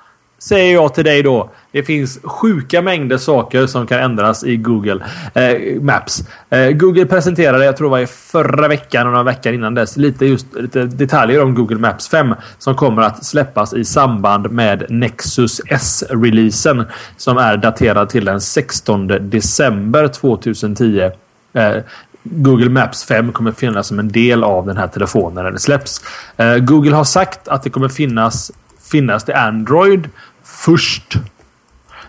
säger jag till dig då. Det finns sjuka mängder saker som kan ändras i Google eh, Maps. Eh, Google presenterade, jag tror det var i förra veckan och några veckor innan dess, lite, just, lite detaljer om Google Maps 5 som kommer att släppas i samband med Nexus S-releasen som är daterad till den 16 december 2010. Eh, Google Maps 5 kommer finnas som en del av den här telefonen när den släpps. Eh, Google har sagt att det kommer finnas, finnas till Android först.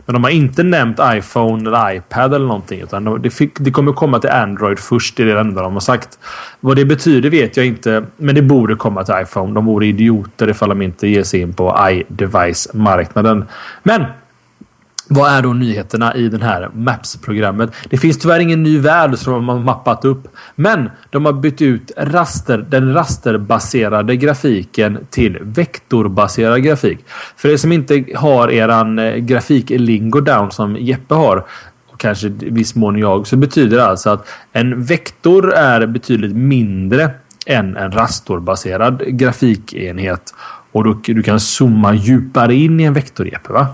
Men de har inte nämnt iPhone eller iPad eller någonting. Utan det, fick, det kommer komma till Android först. Det är det enda de har sagt. Vad det betyder vet jag inte. Men det borde komma till iPhone. De vore idioter ifall de inte ger sig in på iDevice-marknaden. Men vad är då nyheterna i den här Maps-programmet? Det finns tyvärr ingen ny värld som de har mappat upp. Men de har bytt ut raster, den rasterbaserade grafiken till vektorbaserad grafik. För er som inte har eran eh, grafiklingo down som Jeppe har och kanske i viss mån jag så betyder det alltså att en vektor är betydligt mindre än en rasterbaserad grafikenhet. Och du, du kan zooma djupare in i en vektor Jeppe va?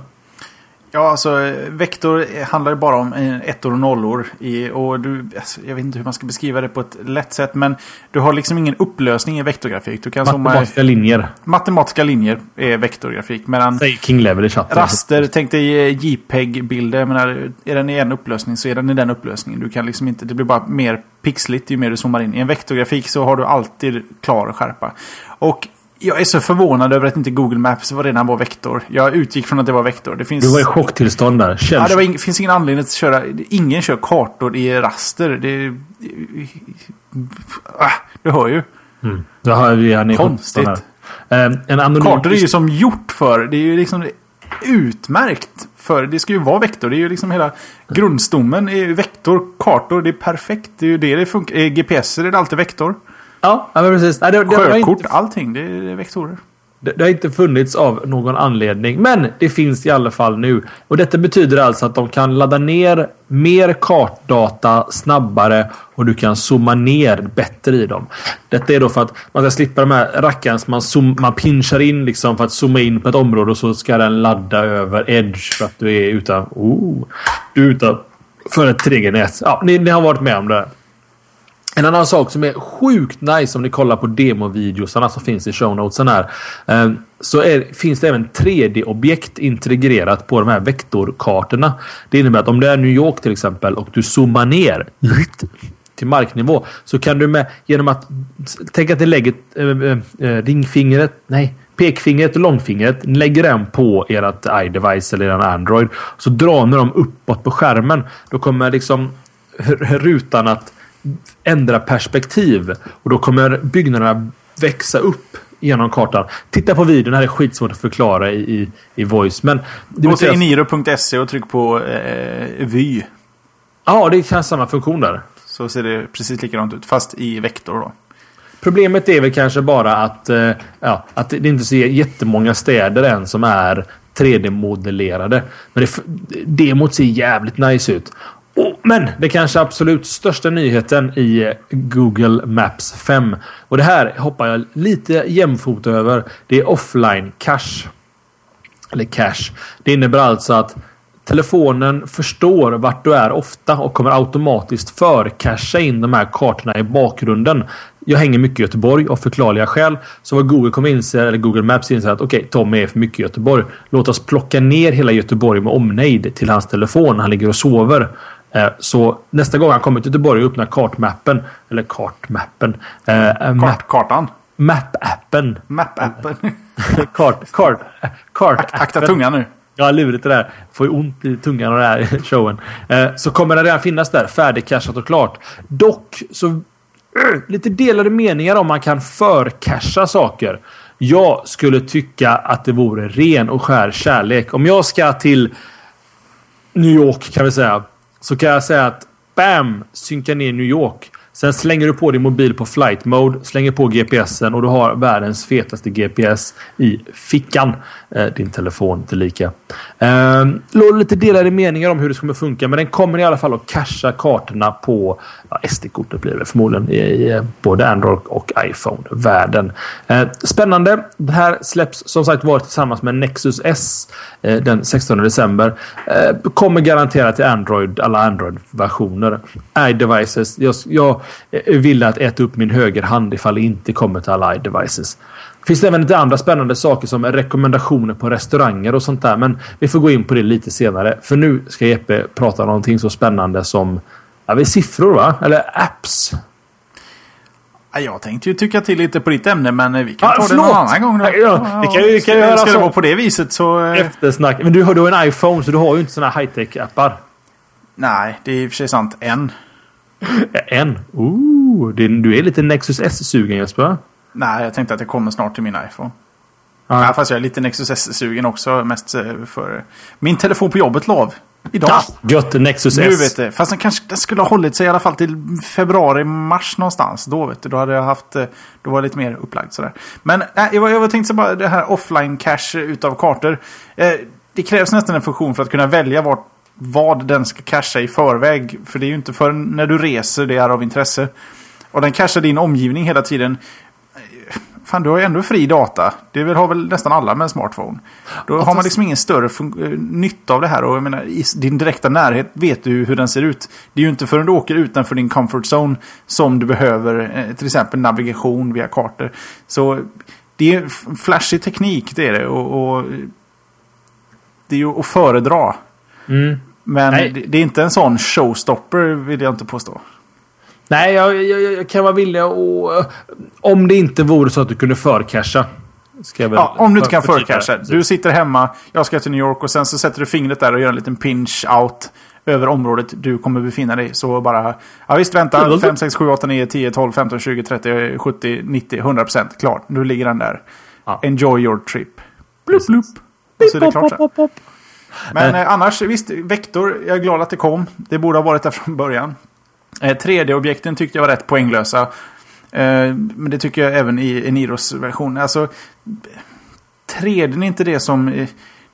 Ja, alltså vektor handlar bara om ettor och nollor. I, och du, alltså, jag vet inte hur man ska beskriva det på ett lätt sätt. Men du har liksom ingen upplösning i vektorgrafik. Du kan matematiska zooma, linjer. Matematiska linjer är vektorgrafik. Medan Säg King Level i chatten. Raster, tänk dig JPEG-bilder. Men är den i en upplösning så är den i den upplösningen. Du kan liksom inte, det blir bara mer pixligt ju mer du zoomar in. I en vektorgrafik så har du alltid klar skärpa. Och jag är så förvånad över att inte Google Maps var redan var vektor. Jag utgick från att det var vektor. Det finns... Du var i chocktillstånd där. Ja, det var finns ingen anledning att köra. Ingen kör kartor i raster. Det... Ah, du hör ju. Mm. Då har vi han Konstigt. Um, en anonym... Kartor är ju som gjort för. Det är ju liksom utmärkt. För det ska ju vara vektor. Det är ju liksom hela grundstommen är vektor. Kartor, det är perfekt. Det är ju det det funkar. GPS är det alltid vektor. Ja, men precis. Nej, det, det Sjökort, inte... allting. Det är vektorer. Det, det, har inte funnits av någon anledning. Men det finns i alla fall nu. Och detta betyder alltså att de kan ladda ner mer kartdata snabbare och du kan zooma ner bättre i dem. Detta är då för att man ska slippa de här rackarna som man, zoom, man pinchar in liksom för att zooma in på ett område och så ska den ladda över edge för att du är utan... Oh, du är utanför ett 3G-nät. Ja, ni, ni har varit med om det. En annan sak som är sjukt nice om ni kollar på demovideosarna som finns i show notesen här. Eh, så är, finns det även 3D-objekt integrerat på de här vektorkartorna. Det innebär att om det är New York till exempel och du zoomar ner till marknivå så kan du med genom att tänka att ni lägger äh, äh, ringfingret, nej, pekfingret och långfingret, lägger den på ert iDevice eller er Android. Så drar ni dem uppåt på skärmen. Då kommer liksom rutan att ändra perspektiv. Och då kommer byggnaderna växa upp genom kartan. Titta på videon. Det här är skitsvårt att förklara i, i, i voice. Men Gå till eniro.se och tryck på eh, vy. Ja, det kan samma funktion där. Så ser det precis likadant ut. Fast i vektor då. Problemet är väl kanske bara att, eh, ja, att det inte ser jättemånga städer än som är 3D-modellerade. Men det, demot ser jävligt nice ut. Men det kanske absolut största nyheten i eh, Google Maps 5. Och det här hoppar jag lite jämfota över. Det är offline cache. Eller cache. Det innebär alltså att telefonen förstår vart du är ofta och kommer automatiskt förcasha in de här kartorna i bakgrunden. Jag hänger mycket i Göteborg av förklarliga skäl. Så vad Google kommer inse, eller Google Maps inser att okej, okay, Tommy är för mycket i Göteborg. Låt oss plocka ner hela Göteborg med omnejd till hans telefon när han ligger och sover. Eh, så nästa gång han kommer till Göteborg och öppnar kartmappen. Eller kartmappen. Eh, eh Kart, kartan? Map-appen. Map-appen. kart, kart, kart Akta tungan nu. Ja, lurigt det där. Får ju ont i tungan av den här showen. så kommer den redan finnas där. Färdigcashat och klart. Dock så... lite delade meningar om man kan förcasha saker. Jag skulle tycka att det vore ren och skär kärlek. Om jag ska till New York kan vi säga så kan jag säga att BAM! Synka ner New York. Sen slänger du på din mobil på flight mode, slänger på GPSen och du har världens fetaste GPS i fickan. Eh, din telefon tillika. Eh, lite delade meningar om hur det kommer funka men den kommer i alla fall att casha kartorna på ja, SD-kortet blir det förmodligen i, i eh, både Android och iPhone-världen. Eh, spännande. Det här släpps som sagt var tillsammans med Nexus S eh, den 16 december. Eh, kommer garanterat till Android, alla Android-versioner. iDevices. Jag, jag vill att äta upp min högerhand ifall det inte kommer till alla iDevices. Finns det även lite andra spännande saker som rekommendationer på restauranger och sånt där. Men vi får gå in på det lite senare. För nu ska Jeppe prata om någonting så spännande som ja, vi siffror va? Eller apps. Jag tänkte ju tycka till lite på ditt ämne men vi kan ah, ta förlåt. det någon annan gång. Då. Ja, det kan, vi, kan ska så. det vara på det viset så... Eh, Eftersnack. Men du har, du har en iPhone så du har ju inte såna high-tech-appar. Nej, det är i och för sig sant. En. En? Ooh, du är lite Nexus S-sugen Jesper. Nej, jag tänkte att det kommer snart till min iPhone. Ja. ja fast jag är lite Nexus S-sugen också. Mest eh, för... Min telefon på jobbet lov. Idag. Ja, gött, Nexus nu, S. Vet du, fast den kanske den skulle ha hållit sig i alla fall till februari, mars någonstans. Då vet du, då hade jag haft... Eh, då var jag lite mer upplagd sådär. Men äh, jag, jag tänkte bara det här offline cache utav kartor. Eh, det krävs nästan en funktion för att kunna välja vart, vad den ska cacha i förväg. För det är ju inte förrän när du reser det är av intresse. Och den cashar din omgivning hela tiden fan du har ju ändå fri data. Det har väl nästan alla med en smartphone. Då har man liksom ingen större eh, nytta av det här. Och jag menar, i din direkta närhet vet du hur den ser ut. Det är ju inte förrän du åker utanför din comfort zone som du behöver eh, till exempel navigation via kartor. Så det är flashig teknik, det är det. Och, och det är ju att föredra. Mm. Men det, det, är inte en sån showstopper vill jag inte påstå. Nej, jag, jag, jag kan vara villig att... Om det inte vore så att du kunde förcasha. Ja, om du inte kan förcasha. Du sitter hemma, jag ska till New York och sen så sätter du fingret där och gör en liten pinch out över området du kommer befinna dig. Så bara... Ja visst, vänta. 5, 6, 7, 8, 9, 10, 12, 15, 20, 30, 70, 90, 100 procent. Klart. Nu ligger den där. Ja. Enjoy your trip. Blup, blup. Och så är det klart sen. Men eh, annars, visst, Vektor. Jag är glad att det kom. Det borde ha varit där från början. 3D-objekten eh, tyckte jag var rätt poänglösa. Eh, men det tycker jag även i Eniros version. Alltså, 3D är inte det som... Eh,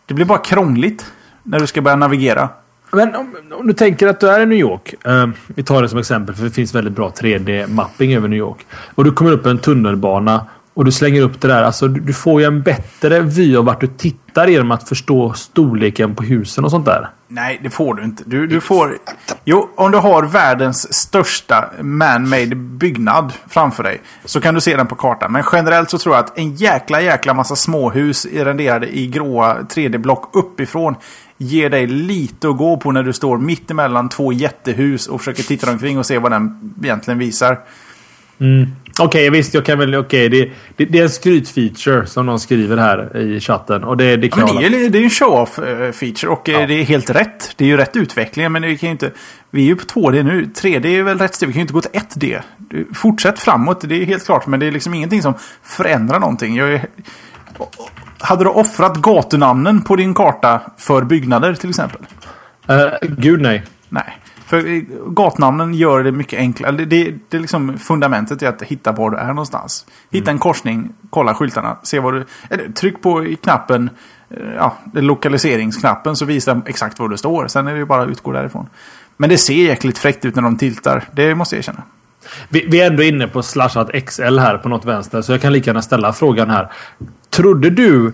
det blir bara krångligt när du ska börja navigera. Men om, om, du tänker att du är i New York. Eh, vi tar det som exempel för det finns väldigt bra 3D-mapping över New York. Och du kommer upp en tunnelbana och du slänger upp det där. Alltså, du, du får ju en bättre vy av vart du tittar genom att förstå storleken på husen och sånt där. Nej, det får du inte. Du, du får... Jo, om du har världens största man-made byggnad framför dig så kan du se den på kartan. Men generellt så tror jag att en jäkla jäkla massa småhus renderade i gråa 3D-block uppifrån ger dig lite att gå på när du står mitt emellan två jättehus och försöker titta omkring och se vad den egentligen visar. Mm. Okej, okay, visst. Jag kan väl... Okej, okay, det, det, det, är en skrytfeature som någon skriver här i chatten. Och det, det, kan ja, men det, är, det är en show-off-feature och eh, ja. det är helt rätt. Det är ju rätt utveckling, men vi kan ju inte... Vi är ju på 2D nu. 3D är väl rätt steg. Vi kan ju inte gå till 1D. Fortsätt framåt, det är helt klart. Men det är liksom ingenting som förändrar någonting. Jag är, hade du offrat gatunamnen på din karta för byggnader till exempel? Uh, gud nej. Nej. För gatnamnen gör det mycket enklare. Det, det, det är liksom fundamentet i att hitta var du är någonstans. Hitta mm. en korsning, kolla skyltarna, se vad du... Eller, tryck på knappen, eh, ja, lokaliseringsknappen så visar den exakt var du står. Sen är det ju bara att utgå därifrån. Men det ser jäkligt fräckt ut när de tiltar. Det måste jag erkänna. Vi, vi, är ändå inne på slashat XL här på något vänster. Så jag kan lika gärna ställa frågan här. Trodde du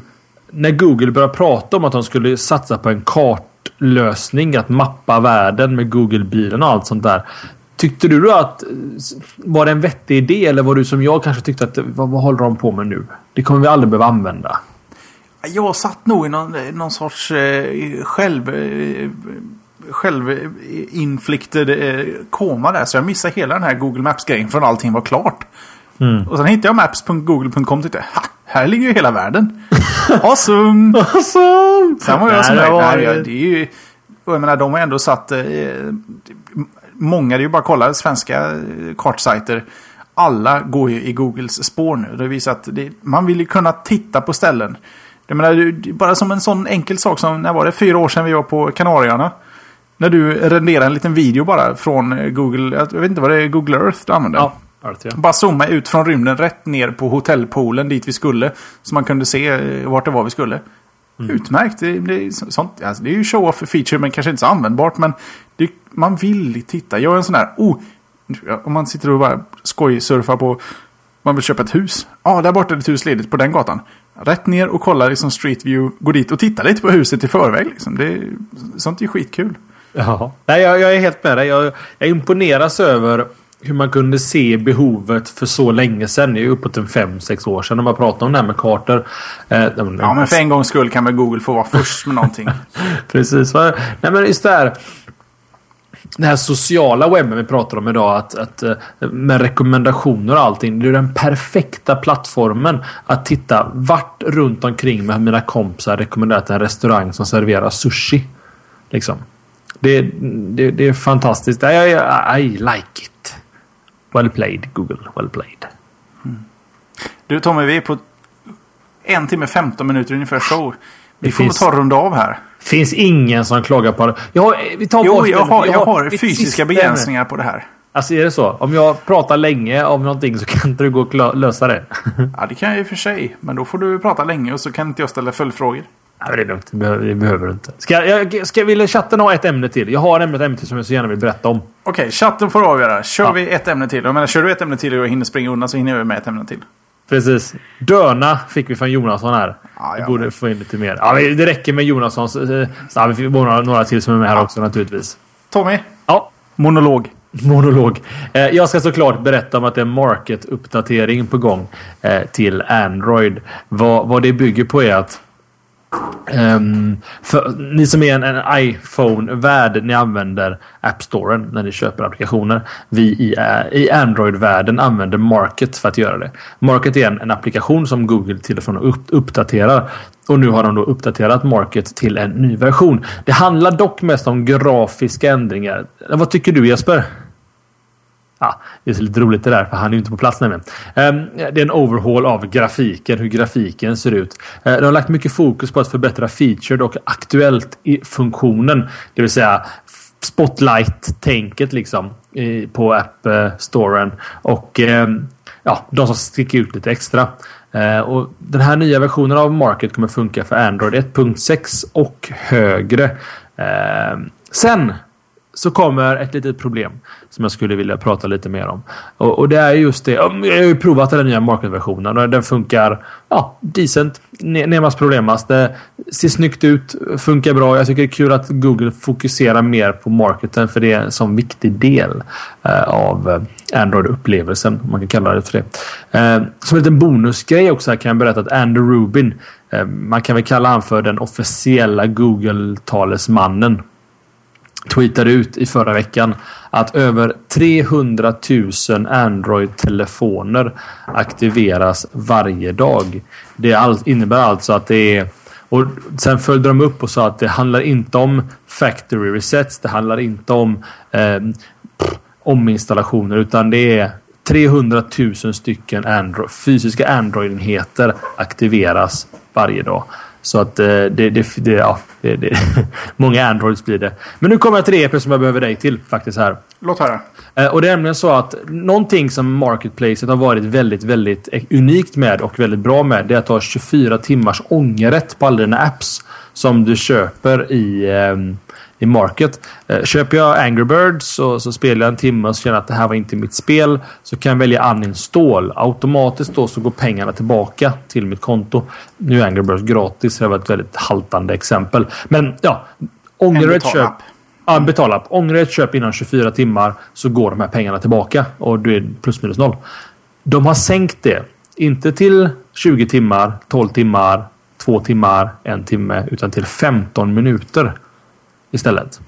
när Google började prata om att de skulle satsa på en karta lösning att mappa världen med Google-bilen och allt sånt där. Tyckte du då att var det en vettig idé eller var du som jag kanske tyckte att vad, vad håller de på med nu? Det kommer vi aldrig behöva använda. Jag satt nog i någon, någon sorts eh, själv... Eh, självinfliktad eh, eh, koma där. Så jag missade hela den här Google Maps-grejen förrän allting var klart. Mm. Och sen hittade jag maps.google.com och tänkte, här ligger ju hela världen. awesome! awesome! Sen var jag som nej, nej, det är ju... Jag menar, de har ändå satt... Eh, många, det är ju bara att kolla svenska eh, kartsajter. Alla går ju i Googles spår nu. Det visar att det, man vill ju kunna titta på ställen. Jag menar, bara som en sån enkel sak som, när var det? Fyra år sedan vi var på Kanarieöarna. När du renderar en liten video bara från Google, jag vet inte vad det är, Google Earth du använder. Ja, Earth, ja. Bara zooma ut från rymden rätt ner på hotellpoolen dit vi skulle. Så man kunde se eh, vart det var vi skulle. Utmärkt. Det, det, sånt, alltså, det är ju show-off feature men kanske inte så användbart. Men det, man vill titta. Jag är en sån här... Oh, om man sitter och bara skojsurfar på... Man vill köpa ett hus. Ja, ah, där borta är det ett hus ledigt på den gatan. Rätt ner och kolla liksom Street View. Gå dit och titta lite på huset i förväg. Liksom. Det, sånt är skitkul. Ja. Nej, jag, jag är helt med dig. Jag, jag imponeras över hur man kunde se behovet för så länge sedan. Det är uppåt en 5-6 år sedan när man pratade om det här med kartor. Eh, ja, men för en gångs skull kan väl Google få vara först med någonting. Precis. Nej, men just det här. Den här sociala webben vi pratar om idag. Att, att, eh, med rekommendationer och allting. Det är den perfekta plattformen att titta vart runt omkring med mina kompisar rekommenderat en restaurang som serverar sushi. Liksom. Det, det, det är fantastiskt. I, I, I like it. Well played Google. Well played. Mm. Du Tommy, vi är på en timme 15 minuter ungefär show. Vi det får finns, ta runda av här. finns ingen som klagar på det. Jag, vi tar jo, jag har, jag har fysiska begränsningar på det här. Alltså är det så? Om jag pratar länge om någonting så kan inte du gå och lösa det? ja, det kan jag i och för sig. Men då får du prata länge och så kan inte jag ställa följdfrågor. Ja, det är lugnt. Det behöver, det behöver du inte. Ska, jag, ska, vill chatten ha ett ämne till? Jag har ett ämne till som jag så gärna vill berätta om. Okej, okay, chatten får avgöra. Kör ja. vi ett ämne till? Jag menar, kör du ett ämne till och jag hinner springa undan så hinner jag med ett ämne till. Precis. Döna fick vi från Jonasson här. Ja, vi borde få in lite mer. Ja, det räcker med Jonassons. Eh, ja, vi får några, några till som är med här också naturligtvis. Tommy. Ja. Monolog. Monolog. Eh, jag ska såklart berätta om att det är market-uppdatering på gång eh, till Android. Vad, vad det bygger på är att Um, för ni som är en, en iPhone-värld, ni använder App Storen när ni köper applikationer. Vi i, uh, i Android-världen använder Market för att göra det. Market är en, en applikation som Google till och från upp, uppdaterar. Och nu har de då uppdaterat Market till en ny version. Det handlar dock mest om grafiska ändringar. Vad tycker du Jesper? Ja, det är lite roligt det där, för han är ju inte på plats nämligen. Ehm, det är en overhaul av grafiken, hur grafiken ser ut. Eh, de har lagt mycket fokus på att förbättra feature och aktuellt i funktionen. Det vill säga spotlight-tänket liksom på App-storen. Eh, och ehm, ja, de som sticker ut lite extra. Eh, och den här nya versionen av Market kommer funka för Android 1.6 och högre. Ehm, sen så kommer ett litet problem som jag skulle vilja prata lite mer om. Och, och det är just det. Um, jag har ju provat den nya marketversionen och den funkar ja, decent. Nemas problemas. Det ser snyggt ut, funkar bra. Jag tycker det är kul att Google fokuserar mer på marketen för det är en sån viktig del eh, av eh, Android-upplevelsen. Om man kan kalla det för det. Eh, som en liten bonusgrej också här kan jag berätta att Andrew Rubin eh, man kan väl kalla han för den officiella Google-talesmannen tweetade ut i förra veckan att över 300 000 Android-telefoner aktiveras varje dag. Det innebär alltså att det är och sen följde de upp och sa att det handlar inte om factory resets. Det handlar inte om eh, ominstallationer utan det är 300 000 stycken Android, fysiska Android-enheter aktiveras varje dag. Så att eh, det, det, det, ja, det, det, många Androids blir det. Men nu kommer jag till det som jag behöver dig till faktiskt här. Låt höra. Eh, och det är nämligen så att någonting som Marketplacet har varit väldigt, väldigt unikt med och väldigt bra med. Det är att ha 24 timmars ångerrätt på alla dina apps som du köper i um, i Market. Eh, köper jag Angry Birds så, så spelar jag en timme och känner att det här var inte mitt spel. Så kan jag välja uninstall. Automatiskt då så går pengarna tillbaka till mitt konto. Nu är Angry Birds gratis. Det var ett väldigt haltande exempel. Men ja, ångrar ett köp. Ja, en betalapp. Ångrar ett köp innan 24 timmar så går de här pengarna tillbaka och du är plus minus noll. De har sänkt det. Inte till 20 timmar, 12 timmar, 2 timmar, en timme utan till 15 minuter istället.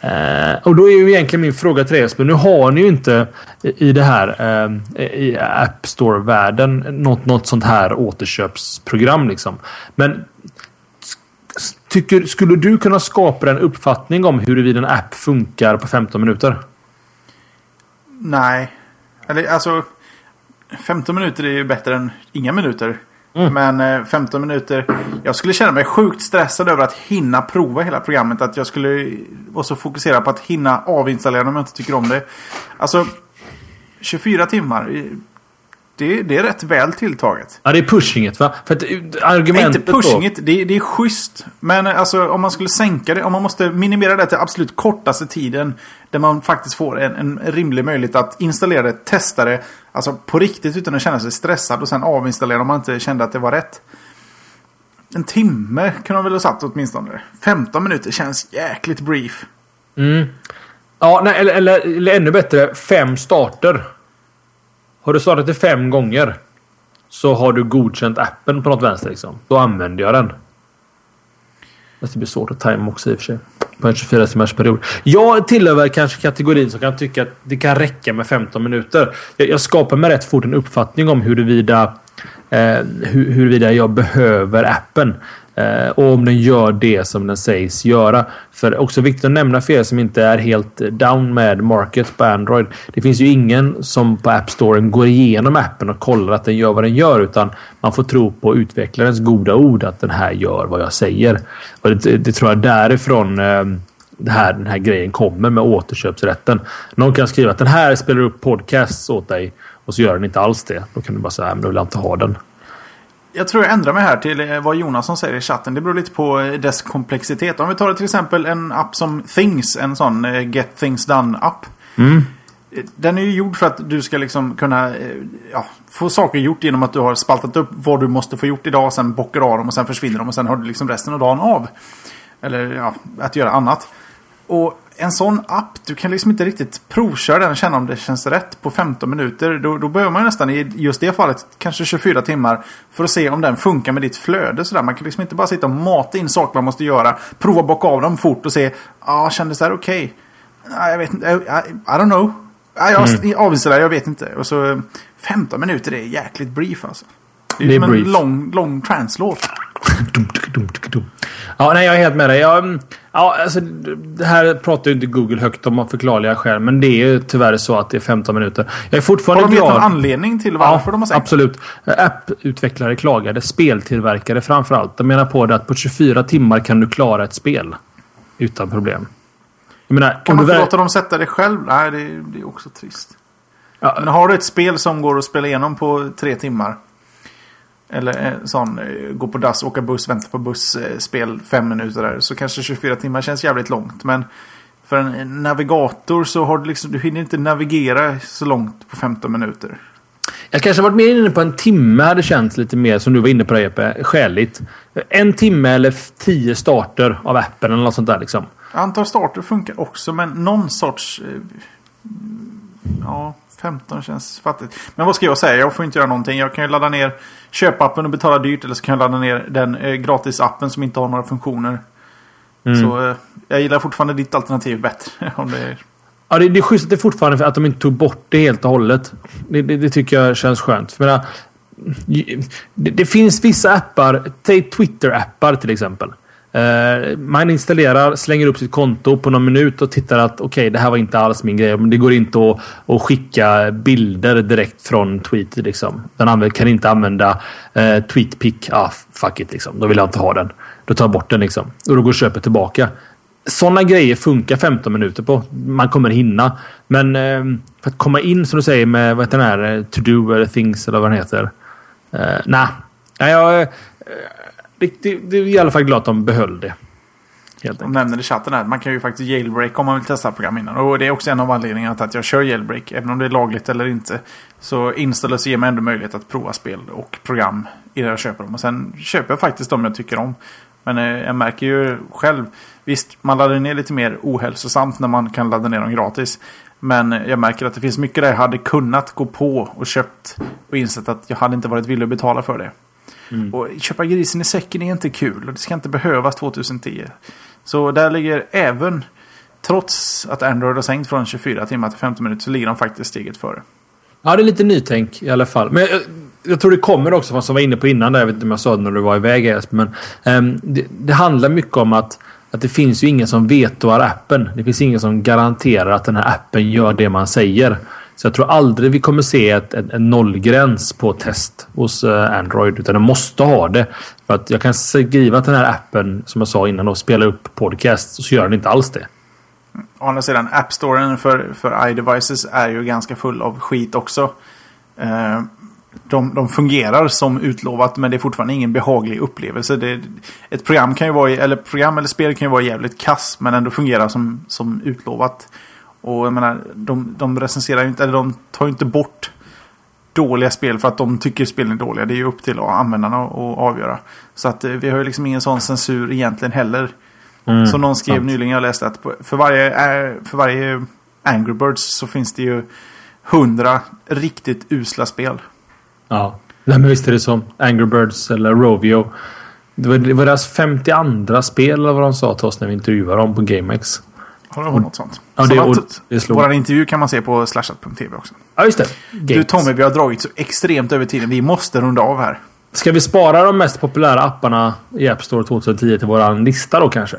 Eh, och då är ju egentligen min fråga till men Nu har ni ju inte i det här eh, i App Store-världen något, något sånt här återköpsprogram liksom. Men tycker, skulle du kunna skapa en uppfattning om huruvida en app funkar på 15 minuter? Nej. Eller alltså 15 minuter är ju bättre än inga minuter. Mm. Men eh, 15 minuter. Jag skulle känna mig sjukt stressad över att hinna prova hela programmet. Att jag skulle vara så fokuserad på att hinna avinstallera om jag inte tycker om det. Alltså 24 timmar. Det, det är rätt väl tilltaget. Ja, det är pushing it va? För att argumentet Nej, inte pushing it. Det, det är schysst. Men alltså om man skulle sänka det. Om man måste minimera det till absolut kortaste tiden. Där man faktiskt får en, en rimlig möjlighet att installera det, testa det. Alltså på riktigt utan att känna sig stressad. Och sen avinstallera om man inte kände att det var rätt. En timme kunde man väl ha satt åtminstone. 15 minuter känns jäkligt brief. Mm. Ja, nej, eller, eller, eller ännu bättre. Fem starter. Har du startat det fem gånger så har du godkänt appen på något vänster. Liksom. Då använder jag den. Fast det blir svårt att tajma också i och för sig. På en 24 timmars period. Jag tillhör kanske kategorin som kan tycka att det kan räcka med 15 minuter. Jag, jag skapar mig rätt fort en uppfattning om huruvida, eh, hur, huruvida jag behöver appen. Eh, och om den gör det som den sägs göra. För också viktigt att nämna för er som inte är helt down med market på Android. Det finns ju ingen som på App Store går igenom appen och kollar att den gör vad den gör. Utan man får tro på utvecklarens goda ord att den här gör vad jag säger. Och det, det tror jag därifrån eh, det här, den här grejen kommer med återköpsrätten. Någon kan skriva att den här spelar upp podcasts åt dig och så gör den inte alls det. Då kan du bara säga att då vill jag inte ha den. Jag tror jag ändrar mig här till eh, vad Jonasson säger i chatten. Det beror lite på eh, dess komplexitet. Om vi tar till exempel en app som Things. En sån eh, Get Things Done-app. Mm. Den är ju gjord för att du ska liksom kunna ja, få saker gjort genom att du har spaltat upp vad du måste få gjort idag. Sen bockar av dem och sen försvinner de och sen har du liksom resten av dagen av. Eller ja, att göra annat. Och en sån app, du kan liksom inte riktigt provköra den och känna om det känns rätt på 15 minuter. Då, då behöver man nästan i just det fallet kanske 24 timmar för att se om den funkar med ditt flöde. Sådär. Man kan liksom inte bara sitta och mata in saker man måste göra. Prova bocka av dem fort och se, ja, ah, kändes det här okej? Okay? Ah, jag vet inte, I, I don't know. Ah, jag mm. avinstallerar, jag vet inte. Och så 15 minuter är jäkligt brief alltså. Det är, det är som brief. en lång, lång translåt. Ja, nej, jag är helt med dig. Jag, ja, alltså, det här pratar ju inte Google högt om av förklarliga skäl. Men det är ju tyvärr så att det är 15 minuter. Jag är fortfarande glad. Har de gett någon anledning till varför ja, de har sagt Absolut. Apputvecklare klagade. Speltillverkare framförallt. De menar på det att på 24 timmar kan du klara ett spel. Utan problem. Menar, kan man inte låta dem sätta det själv? Nej, det, det är också trist. Ja. Men har du ett spel som går att spela igenom på tre timmar. Eller sån eh, gå på dass, åka buss, vänta på buss, eh, spel fem minuter där. Så kanske 24 timmar känns jävligt långt. Men för en navigator så har du liksom, du hinner inte navigera så långt på 15 minuter. Jag kanske varit mer inne på en timme hade känts lite mer som du var inne på det Jeppe. Skäligt. En timme eller tio starter av appen eller något sånt där liksom. Antal starter funkar också men någon sorts... Eh, ja, 15 känns fattigt. Men vad ska jag säga? Jag får inte göra någonting. Jag kan ju ladda ner köpappen och betala dyrt. Eller så kan jag ladda ner den eh, gratisappen som inte har några funktioner. Mm. Så eh, jag gillar fortfarande ditt alternativ bättre. Om det är... Ja, det, det är schysst att det fortfarande för att de inte tog bort det helt och hållet. Det, det, det tycker jag känns skönt. För menar, det, det, finns vissa appar, Twitter-appar till exempel. Eh, man installerar, slänger upp sitt konto på någon minut och tittar att okej, okay, det här var inte alls min grej. Men det går inte att, att skicka bilder direkt från tweet. Liksom. Den kan inte använda eh, tweetpick. Ah, fuck it liksom. Då vill jag inte ha den. Då tar jag bort den liksom. Och då går köpet tillbaka. Sådana grejer funkar 15 minuter på. Man kommer hinna. Men eh, för att komma in som du säger med vad heter den här eh, to do eller things eller vad den heter. Eh, nah. Nej, jag eh, det, det, är i alla fall glad att de behöll det. Helt de nämner i chatten här. Man kan ju faktiskt jailbreak om man vill testa program innan. Och det är också en av anledningarna till att jag kör jailbreak. Även om det är lagligt eller inte. Så Installers ger mig ändå möjlighet att prova spel och program innan jag köper dem. Och sen köper jag faktiskt de jag tycker om. Men eh, jag märker ju själv. Visst, man laddar ner lite mer ohälsosamt när man kan ladda ner dem gratis. Men jag märker att det finns mycket där jag hade kunnat gå på och köpt. Och insett att jag hade inte varit villig att betala för det. Mm. Och köpa grisen i säcken är inte kul och det ska inte behövas 2010. Så där ligger även, trots att Android har sänkt från 24 timmar till 15 minuter, så ligger de faktiskt steget före. Ja, det är lite nytänk i alla fall. Men jag, jag tror det kommer också, vad som var inne på innan, där, jag vet inte om jag sa det när du var iväg Esp, men um, det, det, handlar mycket om att, att det finns ju ingen som vetoar appen. Det finns ingen som garanterar att den här appen gör det man säger. Så jag tror aldrig vi kommer se ett, en, en nollgräns på test hos eh, Android. Utan den måste ha det. För att jag kan skriva att den här appen, som jag sa innan, och spela upp podcast. Så gör den inte alls det. Å andra sidan, appstoren för, för iDevices är ju ganska full av skit också. Eh, de, de fungerar som utlovat men det är fortfarande ingen behaglig upplevelse. Det, ett program kan ju vara, eller program eller spel kan ju vara jävligt kass men ändå fungera som, som utlovat. Och jag menar, de, de recenserar ju inte, eller de tar ju inte bort dåliga spel för att de tycker spelen är dåliga. Det är ju upp till användarna att avgöra. Så att eh, vi har ju liksom ingen sån censur egentligen heller. Mm, Som någon skrev sant. nyligen, jag läste att för varje, eh, för varje Angry Birds så finns det ju hundra riktigt usla spel. Ja. Nej, men visst är det så. Angry Birds eller Rovio. Det var, det var deras 52 spel eller vad de sa till oss när vi intervjuade dem på GameX. Har du något sånt? Ja, det, och, det slog. Vår intervju kan man se på slashat.tv också. Ja, just det. Games. Du Tommy, vi har dragit så extremt över tiden. Vi måste runda av här. Ska vi spara de mest populära apparna i App Store 2010 till våran lista då kanske?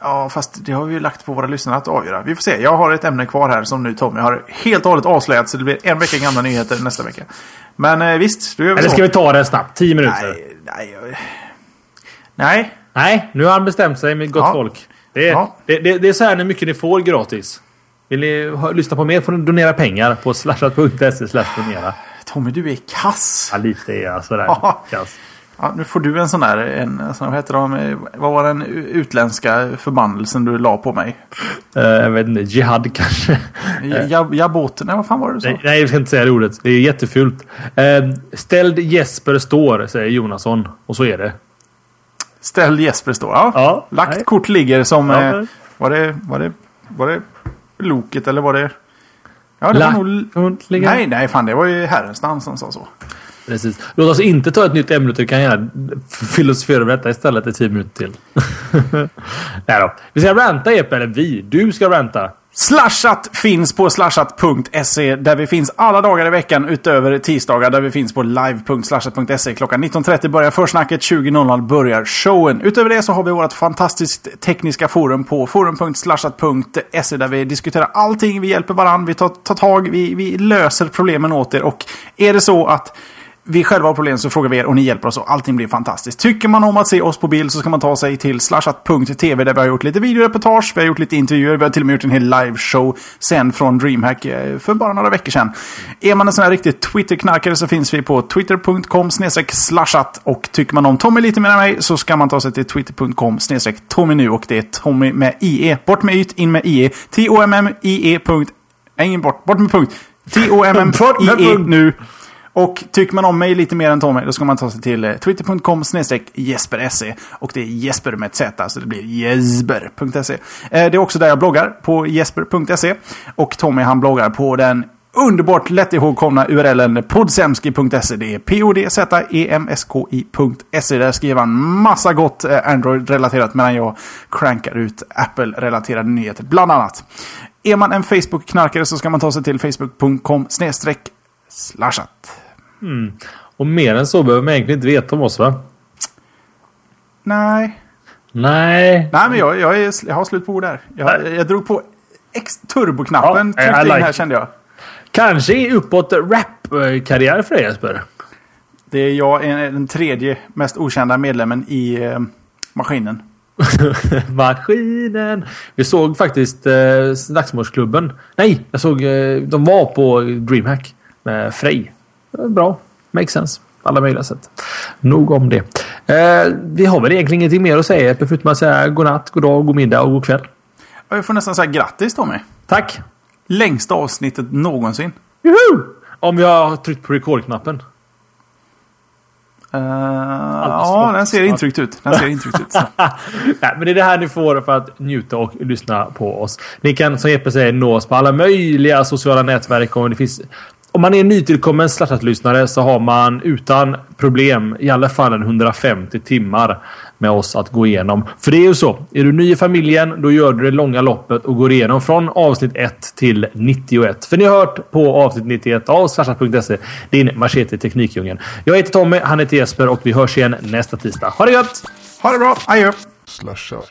Ja, fast det har vi ju lagt på våra lyssnare att avgöra. Vi får se. Jag har ett ämne kvar här som nu Tommy har helt och hållet avslöjat. Så det blir en vecka gamla nyheter nästa vecka. Men eh, visst, då gör vi Eller ska vi ta det snabbt? Tio minuter? Nej. Nej. Nej. nej nu har han bestämt sig med gott ja. folk. Det är, ja. det, det, det är så här när mycket ni får gratis. Vill ni ha, lyssna på mer får ni donera pengar på slashat.se donera. Tommy, du är kass. Ja, lite är jag sådär ja. kass. Ja, nu får du en sån där, en, sån, vad heter de, vad var den utländska förbannelsen du la på mig? Uh, jag vet inte, Jihad kanske? Jabot, nej vad fan var det så? Nej, nej, jag ska inte säga det ordet. Det är jättefult. Uh, ställd Jesper står, säger Jonasson. Och så är det. Ställd Jesper står, ja. ja Lagt nej. kort ligger som, ja, eh, var, det, var, det, var det Loket eller var det? Ja, det var nog... Nej, nej, fan det var ju Herrenstam som sa så. Precis. Låt oss inte ta ett nytt ämne. Du kan gärna filosofera över detta istället i tio minuter till. Nej då. Vi ska ranta Epe, eller vi. Du ska ranta. Slashat finns på slashat.se där vi finns alla dagar i veckan utöver tisdagar där vi finns på live.slashat.se. Klockan 19.30 börjar försnacket, 20.00 börjar showen. Utöver det så har vi vårt fantastiskt tekniska forum på forum.slashat.se där vi diskuterar allting, vi hjälper varandra, vi tar, tar tag, vi, vi löser problemen åt er och är det så att vi själva har problem så frågar vi er och ni hjälper oss och allting blir fantastiskt. Tycker man om att se oss på bild så ska man ta sig till slashat.tv där vi har gjort lite videoreportage, vi har gjort lite intervjuer, vi har till och med gjort en hel liveshow sen från DreamHack eh, för bara några veckor sedan. Är man en sån här riktig Twitter-knarkare så finns vi på twitter.com slashat och tycker man om Tommy lite mer än mig så ska man ta sig till twitter.com Tommy nu och det är Tommy med IE. Bort med yt, in med IE. T-O-M-M-I-E. Ingen bort, bort med punkt. T-O-M-M-I-E nu. Och tycker man om mig lite mer än Tommy, då ska man ta sig till eh, twitter.com jesperse. Och det är Jesper med ett Z, så det blir jesper.se. Eh, det är också där jag bloggar, på jesper.se. Och Tommy han bloggar på den underbart lätt ihågkomna URLen podsemski.se. Det är podzemski.se. Där skriver han massa gott eh, Android-relaterat medan jag crankar ut Apple-relaterade nyheter, bland annat. Är man en Facebook-knarkare så ska man ta sig till facebook.com slashat. Mm. Och mer än så behöver man egentligen inte veta om oss va? Nej. Nej. Nej men jag, jag, är, jag har slut på ord där. Jag, jag drog på turboknappen. Ja, like. här kände jag. Kanske uppåt rap-karriär för dig Jesper? Det är jag, den tredje mest okända medlemmen i eh, maskinen. Maskinen. Vi såg faktiskt eh, Slagsmålsklubben. Nej, jag såg eh, de var på DreamHack med Frej. Bra. Makes sense. Alla möjliga sätt. Nog om det. Eh, vi har väl egentligen ingenting mer att säga förutom att säga godnatt, god dag, god middag och god kväll. Jag får nästan säga grattis Tommy. Tack. Längsta avsnittet någonsin. Juhu! Om jag har tryckt på rekordknappen. Uh, ja, den ser intryckt ut. Den ser intryckt ut. Nej, men det är det här ni får för att njuta och lyssna på oss. Ni kan som Jeppe säger nå oss på alla möjliga sociala nätverk. Och det finns om man är nytillkommen Slashat-lyssnare så har man utan problem i alla fall en 150 timmar med oss att gå igenom. För det är ju så. Är du ny i familjen, då gör du det långa loppet och går igenom från avsnitt 1 till 91. För ni har hört på avsnitt 91 av Slashat.se, din machete teknikdjungeln. Jag heter Tommy, han heter Jesper och vi hörs igen nästa tisdag. Ha det gött! Ha det bra! Adjö! Slashat.